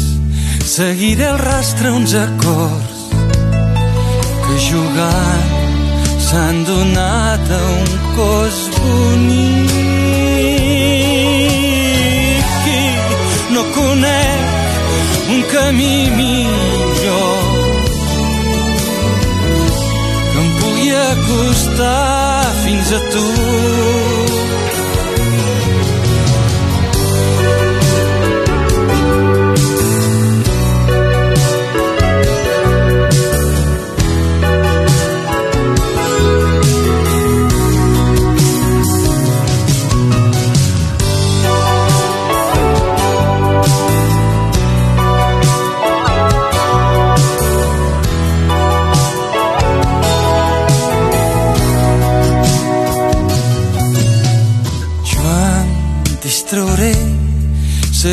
Speaker 8: seguiré el rastre uns acords que jugant s'han donat a un cos bonic. I no conec un camí millor que em pugui acostar fins a tu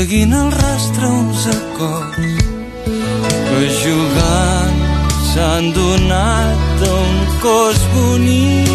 Speaker 8: seguint el rastre uns acords que jugant s'han donat a un cos bonic